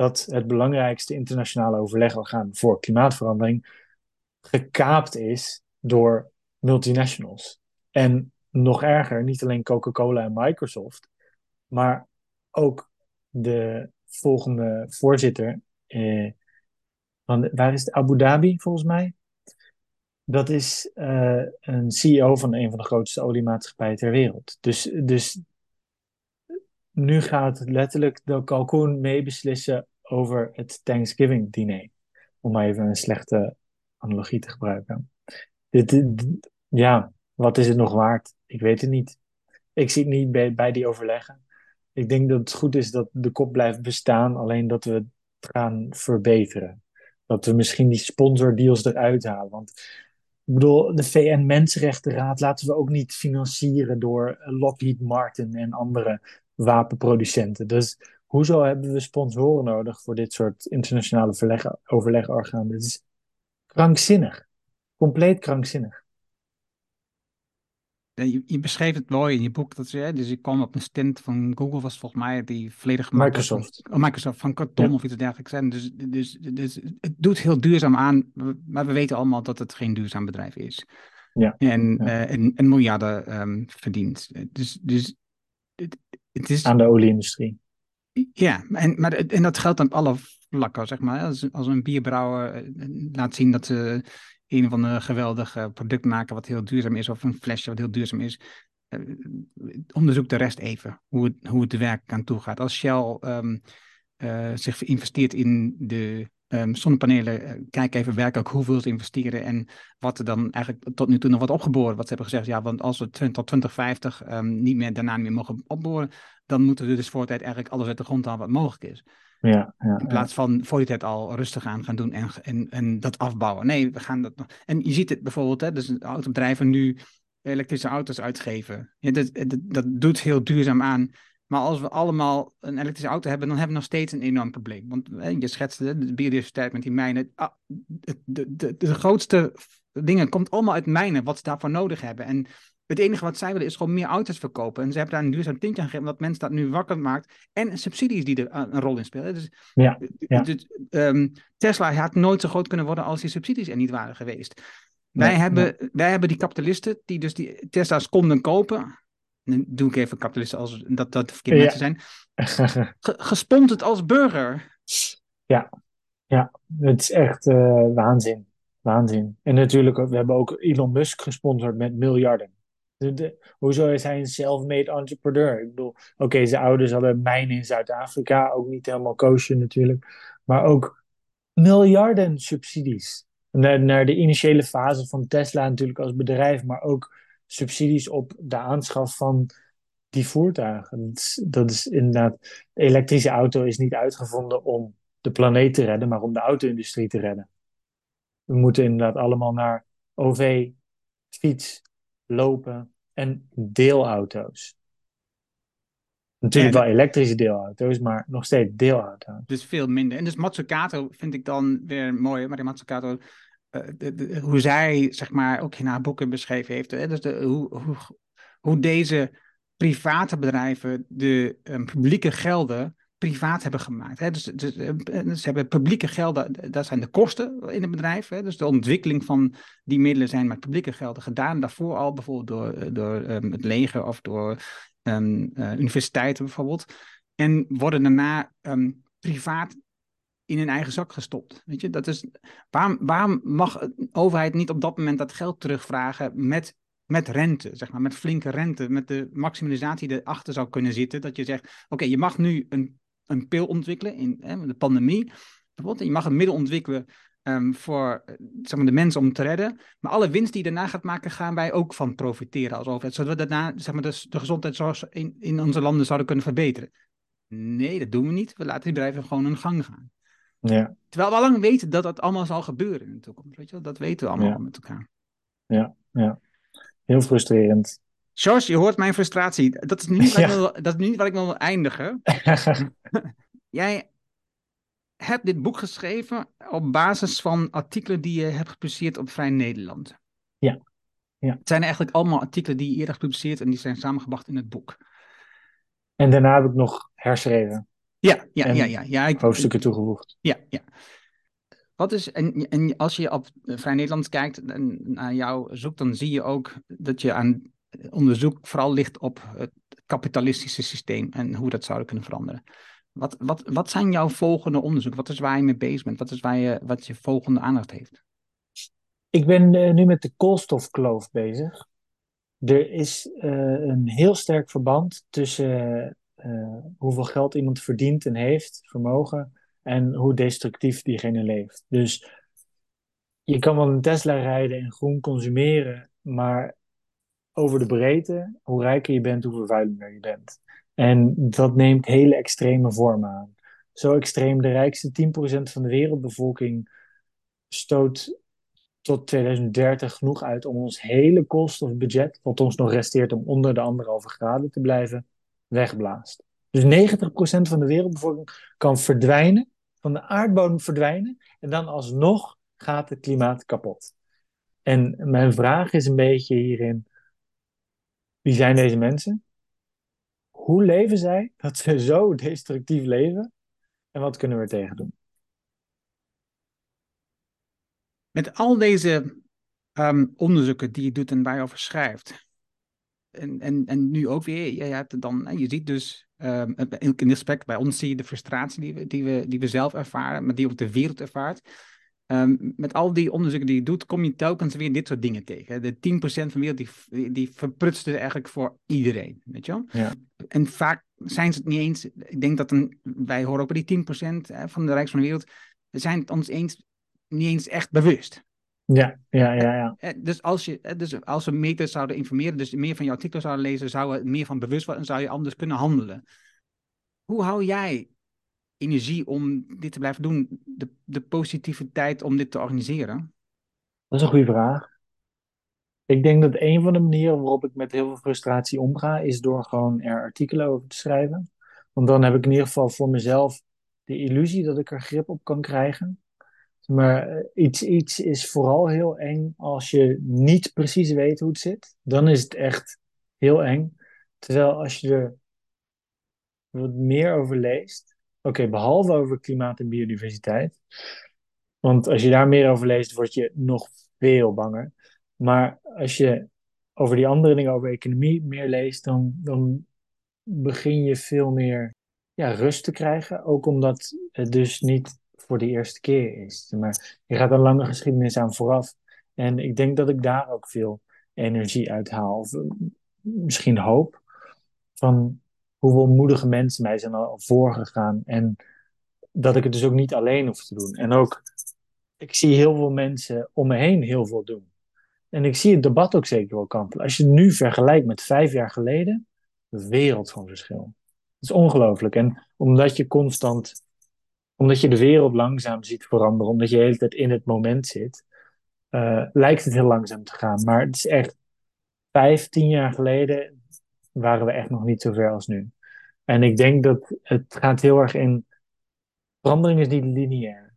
dat het belangrijkste internationale overlegorgaan voor klimaatverandering gekaapt is door multinationals. En nog erger, niet alleen Coca-Cola en Microsoft, maar ook de volgende voorzitter, eh, van, waar is het? Abu Dhabi volgens mij? Dat is eh, een CEO van een van de grootste oliemaatschappijen ter wereld. Dus, dus nu gaat letterlijk de kalkoen meebeslissen over het Thanksgiving diner. Om maar even een slechte analogie te gebruiken. Dit, ja, wat is het nog waard? Ik weet het niet. Ik zie het niet bij, bij die overleggen. Ik denk dat het goed is dat de kop blijft bestaan, alleen dat we het gaan verbeteren. Dat we misschien die sponsordeals eruit halen. Want ik bedoel, de VN-Mensenrechtenraad laten we ook niet financieren door Lockheed Martin en andere wapenproducenten. Dus hoezo hebben we sponsoren nodig voor dit soort internationale verleg- overlegorganen? Dit is krankzinnig. Compleet krankzinnig. Ja, Je, je beschreef het mooi in je boek. Dat ze, dus je kwam op een stint van Google, was volgens mij, die volledig van- Microsoft. oh, Microsoft van karton Ja. of iets dergelijks. En dus, dus, dus het doet heel duurzaam aan, maar we weten allemaal dat het geen duurzaam bedrijf is. Ja. En, Ja. eh, en, en miljarden ehm, verdient. Dus, dus het, het is. Aan de olieindustrie. Ja, en, maar, en dat geldt op alle vlakken, zeg maar. Als, een bierbrouwer eh, laat zien dat ze een of ander geweldig eh, product maken wat heel duurzaam is, of een flesje wat heel duurzaam is, eh, onderzoek de rest even, hoe het, hoe het er werkelijk aan toe gaat. Als Shell ehm, eh, zich investeert in de ehm, zonnepanelen, eh, kijk even werkelijk hoeveel ze investeren en wat er dan eigenlijk tot nu toe nog wordt opgeboren. Wat ze hebben gezegd, ja, want als we 20 tot 2050 ehm, niet meer, daarna niet meer mogen opboren, dan moeten we dus voor de tijd eigenlijk alles uit de grond halen wat mogelijk is. Ja, ja, In plaats van voor die tijd al rustig aan gaan doen en, en, en dat afbouwen. Nee, we gaan dat nog. En je ziet het bijvoorbeeld, hè, dus autobedrijven nu elektrische auto's uitgeven. Ja, dat, dat, dat doet heel duurzaam aan. Maar als we allemaal een elektrische auto hebben, dan hebben we nog steeds een enorm probleem. Want je schetste de biodiversiteit met die mijnen. Ah, de, de, de, grootste dingen komt allemaal uit mijnen, wat ze daarvoor nodig hebben. En het enige wat zij willen is gewoon meer auto's verkopen. En ze hebben daar een duurzaam tintje aan gegeven, omdat mensen dat nu wakker maakt. En subsidies die er een rol in spelen. Dus, ja, ja. Dus, um, Tesla had nooit zo groot kunnen worden als die subsidies er niet waren geweest. Wij, hebben, wij hebben die kapitalisten die dus die Tesla's konden kopen. Nu doe ik even kapitalisten als dat dat de verkeerde mensen zijn. gesponsord als burger. Ja, ja, het is echt uh, waanzin. Waanzin. En natuurlijk, we hebben ook Elon Musk gesponsord met miljarden. De, hoezo is hij een self-made entrepreneur? Ik bedoel, oké, zijn ouders hadden mijnen in Zuid-Afrika, ook niet helemaal koosje natuurlijk, maar ook miljarden subsidies. Naar, naar de initiële fase van Tesla natuurlijk als bedrijf, maar ook subsidies op de aanschaf van die voertuigen. Dat is, dat is inderdaad, de elektrische auto is niet uitgevonden om de planeet te redden, maar om de auto-industrie te redden. We moeten inderdaad allemaal naar OV, fiets, lopen en deelauto's. Natuurlijk wel elektrische deelauto's, maar nog steeds deelauto's. Dus veel minder. En dus Matsukato vind ik dan weer mooi. Maar die Matsukato, uh, hoe zij zeg maar ook in haar boeken beschreven heeft. Hè? Dus hoe, hoe, hoe deze private bedrijven de um, publieke gelden privaat hebben gemaakt. Hè? Dus, dus, eh, ze hebben publieke gelden, dat zijn de kosten in het bedrijf. Hè? Dus de ontwikkeling van die middelen zijn met publieke gelden gedaan. Daarvoor al bijvoorbeeld door, eh, door um, het leger of door uh, universiteiten bijvoorbeeld. En worden daarna privaat in hun eigen zak gestopt. Weet je, dat is, waarom, waarom mag een overheid niet op dat moment dat geld terugvragen met met rente, zeg maar, met flinke rente, met de maximalisatie die erachter zou kunnen zitten. Dat je zegt, oké, je mag nu een een pil ontwikkelen in hè, de pandemie. Bijvoorbeeld, je mag een middel ontwikkelen um, voor eh, zeg maar, de mensen om te redden. Maar alle winst die je daarna gaat maken, gaan wij ook van profiteren als overheid. Zodat we daarna zeg maar, de, de gezondheidszorg in, in onze landen zouden kunnen verbeteren. Nee, dat doen we niet. We laten die bedrijven gewoon hun gang gaan. Ja. Terwijl we al lang weten dat dat allemaal zal gebeuren in de toekomst. Weet je wel? Dat weten we allemaal met elkaar. Ja, ja. Heel frustrerend. George, je hoort mijn frustratie. Dat is niet, ja. wil, dat is niet wat ik wil eindigen. Jij hebt dit boek geschreven op basis van artikelen die je hebt gepubliceerd op Vrij Nederland. Ja. ja. Het zijn eigenlijk allemaal artikelen die je eerder gepubliceerd en die zijn samengebracht in het boek. En daarna heb ik nog herschreven. Ja, ja, ja, ja. ja ik, hoofdstukken toegevoegd. Ja, ja. Wat is, en, en als je op Vrij Nederland kijkt en naar jou zoekt, dan zie je ook dat je aan onderzoek vooral ligt op het kapitalistische systeem en hoe dat zou kunnen veranderen. Wat, wat, wat zijn jouw volgende onderzoeken? Wat is waar je mee bezig bent? Wat is waar je, wat je volgende aandacht heeft? Ik ben uh, nu met de koolstofkloof bezig. Er is uh, een heel sterk verband tussen uh, hoeveel geld iemand verdient en heeft, vermogen, en hoe destructief diegene leeft. Dus je kan wel een Tesla rijden en groen consumeren, maar over de breedte, hoe rijker je bent, hoe vervuilender je bent. En dat neemt hele extreme vormen aan. Zo extreem, de rijkste 10% van de wereldbevolking stoot tot 2030 genoeg uit om ons hele koolstofbudget, wat ons nog resteert om onder de anderhalve graden te blijven, wegblaast. Dus 90% van de wereldbevolking kan verdwijnen, van de aardbodem verdwijnen, en dan alsnog gaat het klimaat kapot. En mijn vraag is een beetje hierin: wie zijn deze mensen? Hoe leven zij dat ze zo destructief leven? En wat kunnen we er tegen doen? Met al deze um, onderzoeken die je doet en waar je over schrijft. En, en, en nu ook weer, je, hebt dan, je ziet dus um, in dit gesprek bij ons zie je de frustratie die we, die, we, die we zelf ervaren, maar die ook de wereld ervaart. Um, met al die onderzoeken die je doet, kom je telkens weer dit soort dingen tegen. De 10% van de wereld die, die verprutst het eigenlijk voor iedereen. Weet je wel? Ja. En vaak zijn ze het niet eens. Ik denk dat een, wij horen ook bij die 10% hè, van de rijks van de wereld. We zijn het ons eens, niet eens echt bewust. Ja, ja, ja. ja. Eh, dus, als je, dus als we meer zouden informeren, dus meer van jouw artikelen zouden lezen, zouden meer van bewust worden en zou je anders kunnen handelen. Hoe hou jij energie om dit te blijven doen? De, de positiviteit om dit te organiseren? Dat is een goede vraag. Ik denk dat een van de manieren waarop ik met heel veel frustratie omga, is door gewoon er artikelen over te schrijven. Want dan heb ik in ieder geval voor mezelf de illusie dat ik er grip op kan krijgen. Maar iets, iets is vooral heel eng als je niet precies weet hoe het zit. Dan is het echt heel eng. Terwijl als je er wat meer over leest, oké, behalve over klimaat en biodiversiteit. Want als je daar meer over leest, word je nog veel banger. Maar als je over die andere dingen, over economie, meer leest, dan, dan begin je veel meer ja, rust te krijgen. Ook omdat het dus niet voor de eerste keer is. Maar je gaat een lange geschiedenis aan vooraf. En ik denk dat ik daar ook veel energie uit haal. Eh, misschien hoop. Van hoeveel moedige mensen mij zijn al voorgegaan. En dat ik het dus ook niet alleen hoef te doen. En ook, ik zie heel veel mensen om me heen heel veel doen. En ik zie het debat ook zeker wel kampelen. Als je het nu vergelijkt met vijf jaar geleden, een wereld van verschil. Het is ongelooflijk. En omdat je constant, omdat je de wereld langzaam ziet veranderen, omdat je de hele tijd in het moment zit, uh, lijkt het heel langzaam te gaan. Maar het is echt, vijf, tien jaar geleden waren we echt nog niet zo ver als nu. En ik denk dat het gaat heel erg in, verandering is niet lineair.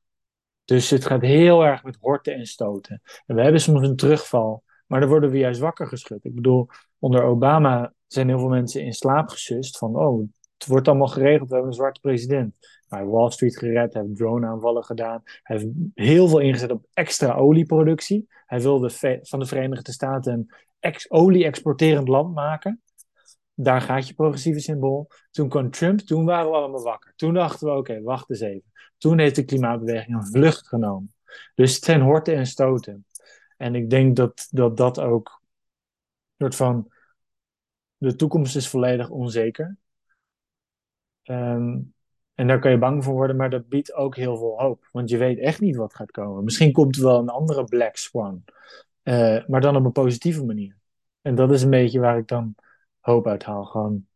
Dus het gaat heel erg met horten en stoten. En we hebben soms een terugval, maar dan worden we juist wakker geschud. Ik bedoel, onder Obama zijn heel veel mensen in slaap gesust van, oh, het wordt allemaal geregeld, we hebben een zwarte president. Hij Wall Street gered, hij heeft drone-aanvallen gedaan, hij heeft heel veel ingezet op extra olieproductie. Hij wilde van de Verenigde Staten een ex olie-exporterend land maken. Daar gaat je progressieve symbool. Toen kwam Trump, toen waren we allemaal wakker. Toen dachten we, oké, wacht eens even. Toen heeft de klimaatbeweging een vlucht genomen. Dus het zijn horten en stoten. En ik denk dat dat, dat ook soort van de toekomst is volledig onzeker. Um, en daar kan je bang voor worden, maar dat biedt ook heel veel hoop. Want je weet echt niet wat gaat komen. Misschien komt er wel een andere Black Swan. Uh, maar dan op een positieve manier. En dat is een beetje waar ik dan hoop uit haal. Gewoon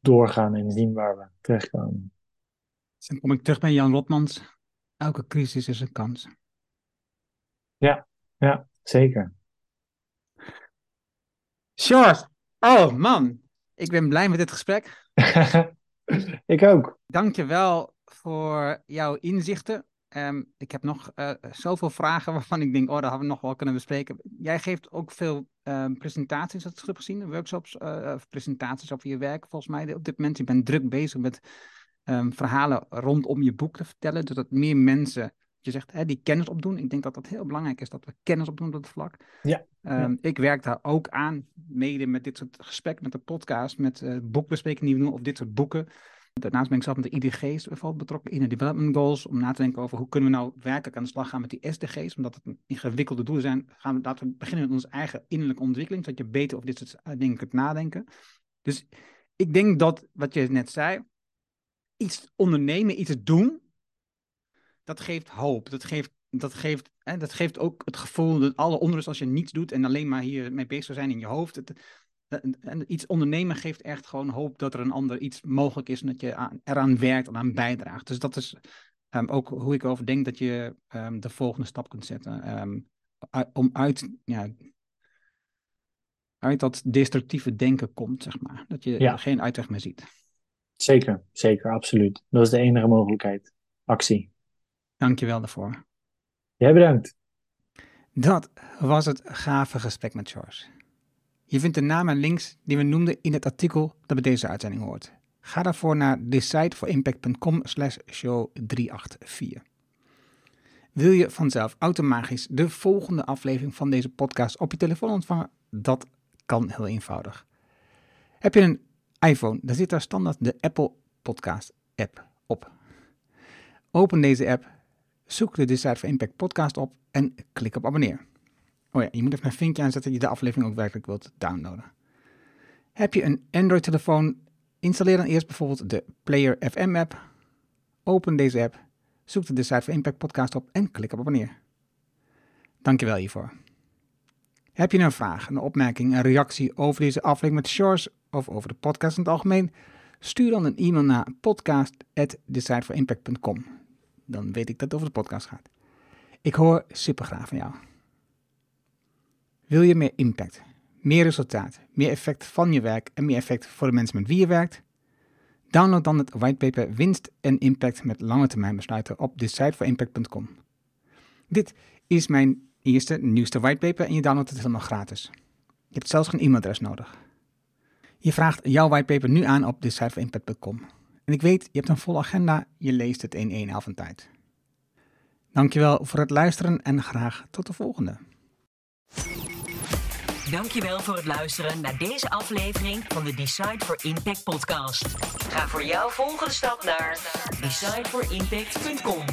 doorgaan en zien waar we terechtkomen. Dan kom ik terug bij Jan Rotmans. Elke crisis is een kans. Ja, ja, zeker. Short. Oh man, ik ben blij met dit gesprek. ik ook. Dankjewel voor jouw inzichten. Um, ik heb nog uh, zoveel vragen waarvan ik denk, oh, daar hadden we nog wel kunnen bespreken. Jij geeft ook veel um, presentaties, dat ik gezien, workshops, uh, presentaties over je werk, volgens mij op dit moment. Je bent druk bezig met um, verhalen rondom je boek te vertellen, zodat meer mensen je zegt, hè, die kennis opdoen. Ik denk dat dat heel belangrijk is, dat we kennis opdoen op dat vlak. Ja, um, Ik werk daar ook aan, mede met dit soort gesprekken, met de podcast, met uh, boekbesprekingen die we doen, of dit soort boeken. Daarnaast ben ik zelf met de IDG's bijvoorbeeld betrokken, in de development goals, om na te denken over hoe kunnen we nou werkelijk aan de slag gaan met die SDG's, omdat het ingewikkelde doelen zijn. Gaan we, laten we beginnen met onze eigen innerlijke ontwikkeling, zodat je beter over dit soort eh, dingen kunt nadenken. Dus ik denk dat, wat je net zei, iets ondernemen, iets doen, dat geeft hoop. Dat geeft, dat geeft, hè, dat geeft ook het gevoel dat alle onrust als je niets doet en alleen maar hier mee bezig zijn in je hoofd. Het, en iets ondernemen geeft echt gewoon hoop dat er een ander iets mogelijk is en dat je aan, eraan werkt en aan bijdraagt. Dus dat is um, ook hoe ik over denk dat je um, de volgende stap kunt zetten. Um, om uit, ja, uit dat destructieve denken komt, zeg maar. Dat je ja. geen uitweg meer ziet. Zeker, zeker, absoluut. Dat is de enige mogelijkheid. Actie. Dankjewel daarvoor. Jij bedankt. Dat was het gave gesprek met George. Je vindt de naam en links die we noemden in het artikel dat bij deze uitzending hoort. Ga daarvoor naar decideforimpact.com slash show 384. Wil je vanzelf automatisch de volgende aflevering van deze podcast op je telefoon ontvangen? Dat kan heel eenvoudig. Heb je een iPhone, dan zit daar standaard de Apple Podcast app op. Open deze app, zoek de Decide for Impact podcast op en klik op abonneer. Oh ja, je moet even een vinkje aanzetten dat je de aflevering ook werkelijk wilt downloaden. Heb je een Android-telefoon? Installeer dan eerst bijvoorbeeld de Player FM app. Open deze app, zoek de Decide for Impact podcast op en klik op abonneer. Dankjewel hiervoor. Heb je een vraag, een opmerking, een reactie over deze aflevering met Shores of over de podcast in het algemeen? Stuur dan een e-mail naar podcast.decideforimpact.com. Dan weet ik dat het over de podcast gaat. Ik hoor super graag van jou. Wil je meer impact, meer resultaat, meer effect van je werk en meer effect voor de mensen met wie je werkt? Download dan het whitepaper Winst en Impact met lange termijn besluiten op decideforimpact.com. Dit is mijn eerste, nieuwste whitepaper en je downloadt het helemaal gratis. Je hebt zelfs geen e-mailadres nodig. Je vraagt jouw whitepaper nu aan op decideforimpact.com. En ik weet, je hebt een volle agenda, je leest het in één avond tijd. Dankjewel voor het luisteren en graag tot de volgende. Dankjewel voor het luisteren naar deze aflevering van de Decide for Impact podcast. Ga voor jouw volgende stap naar decideforimpact.com.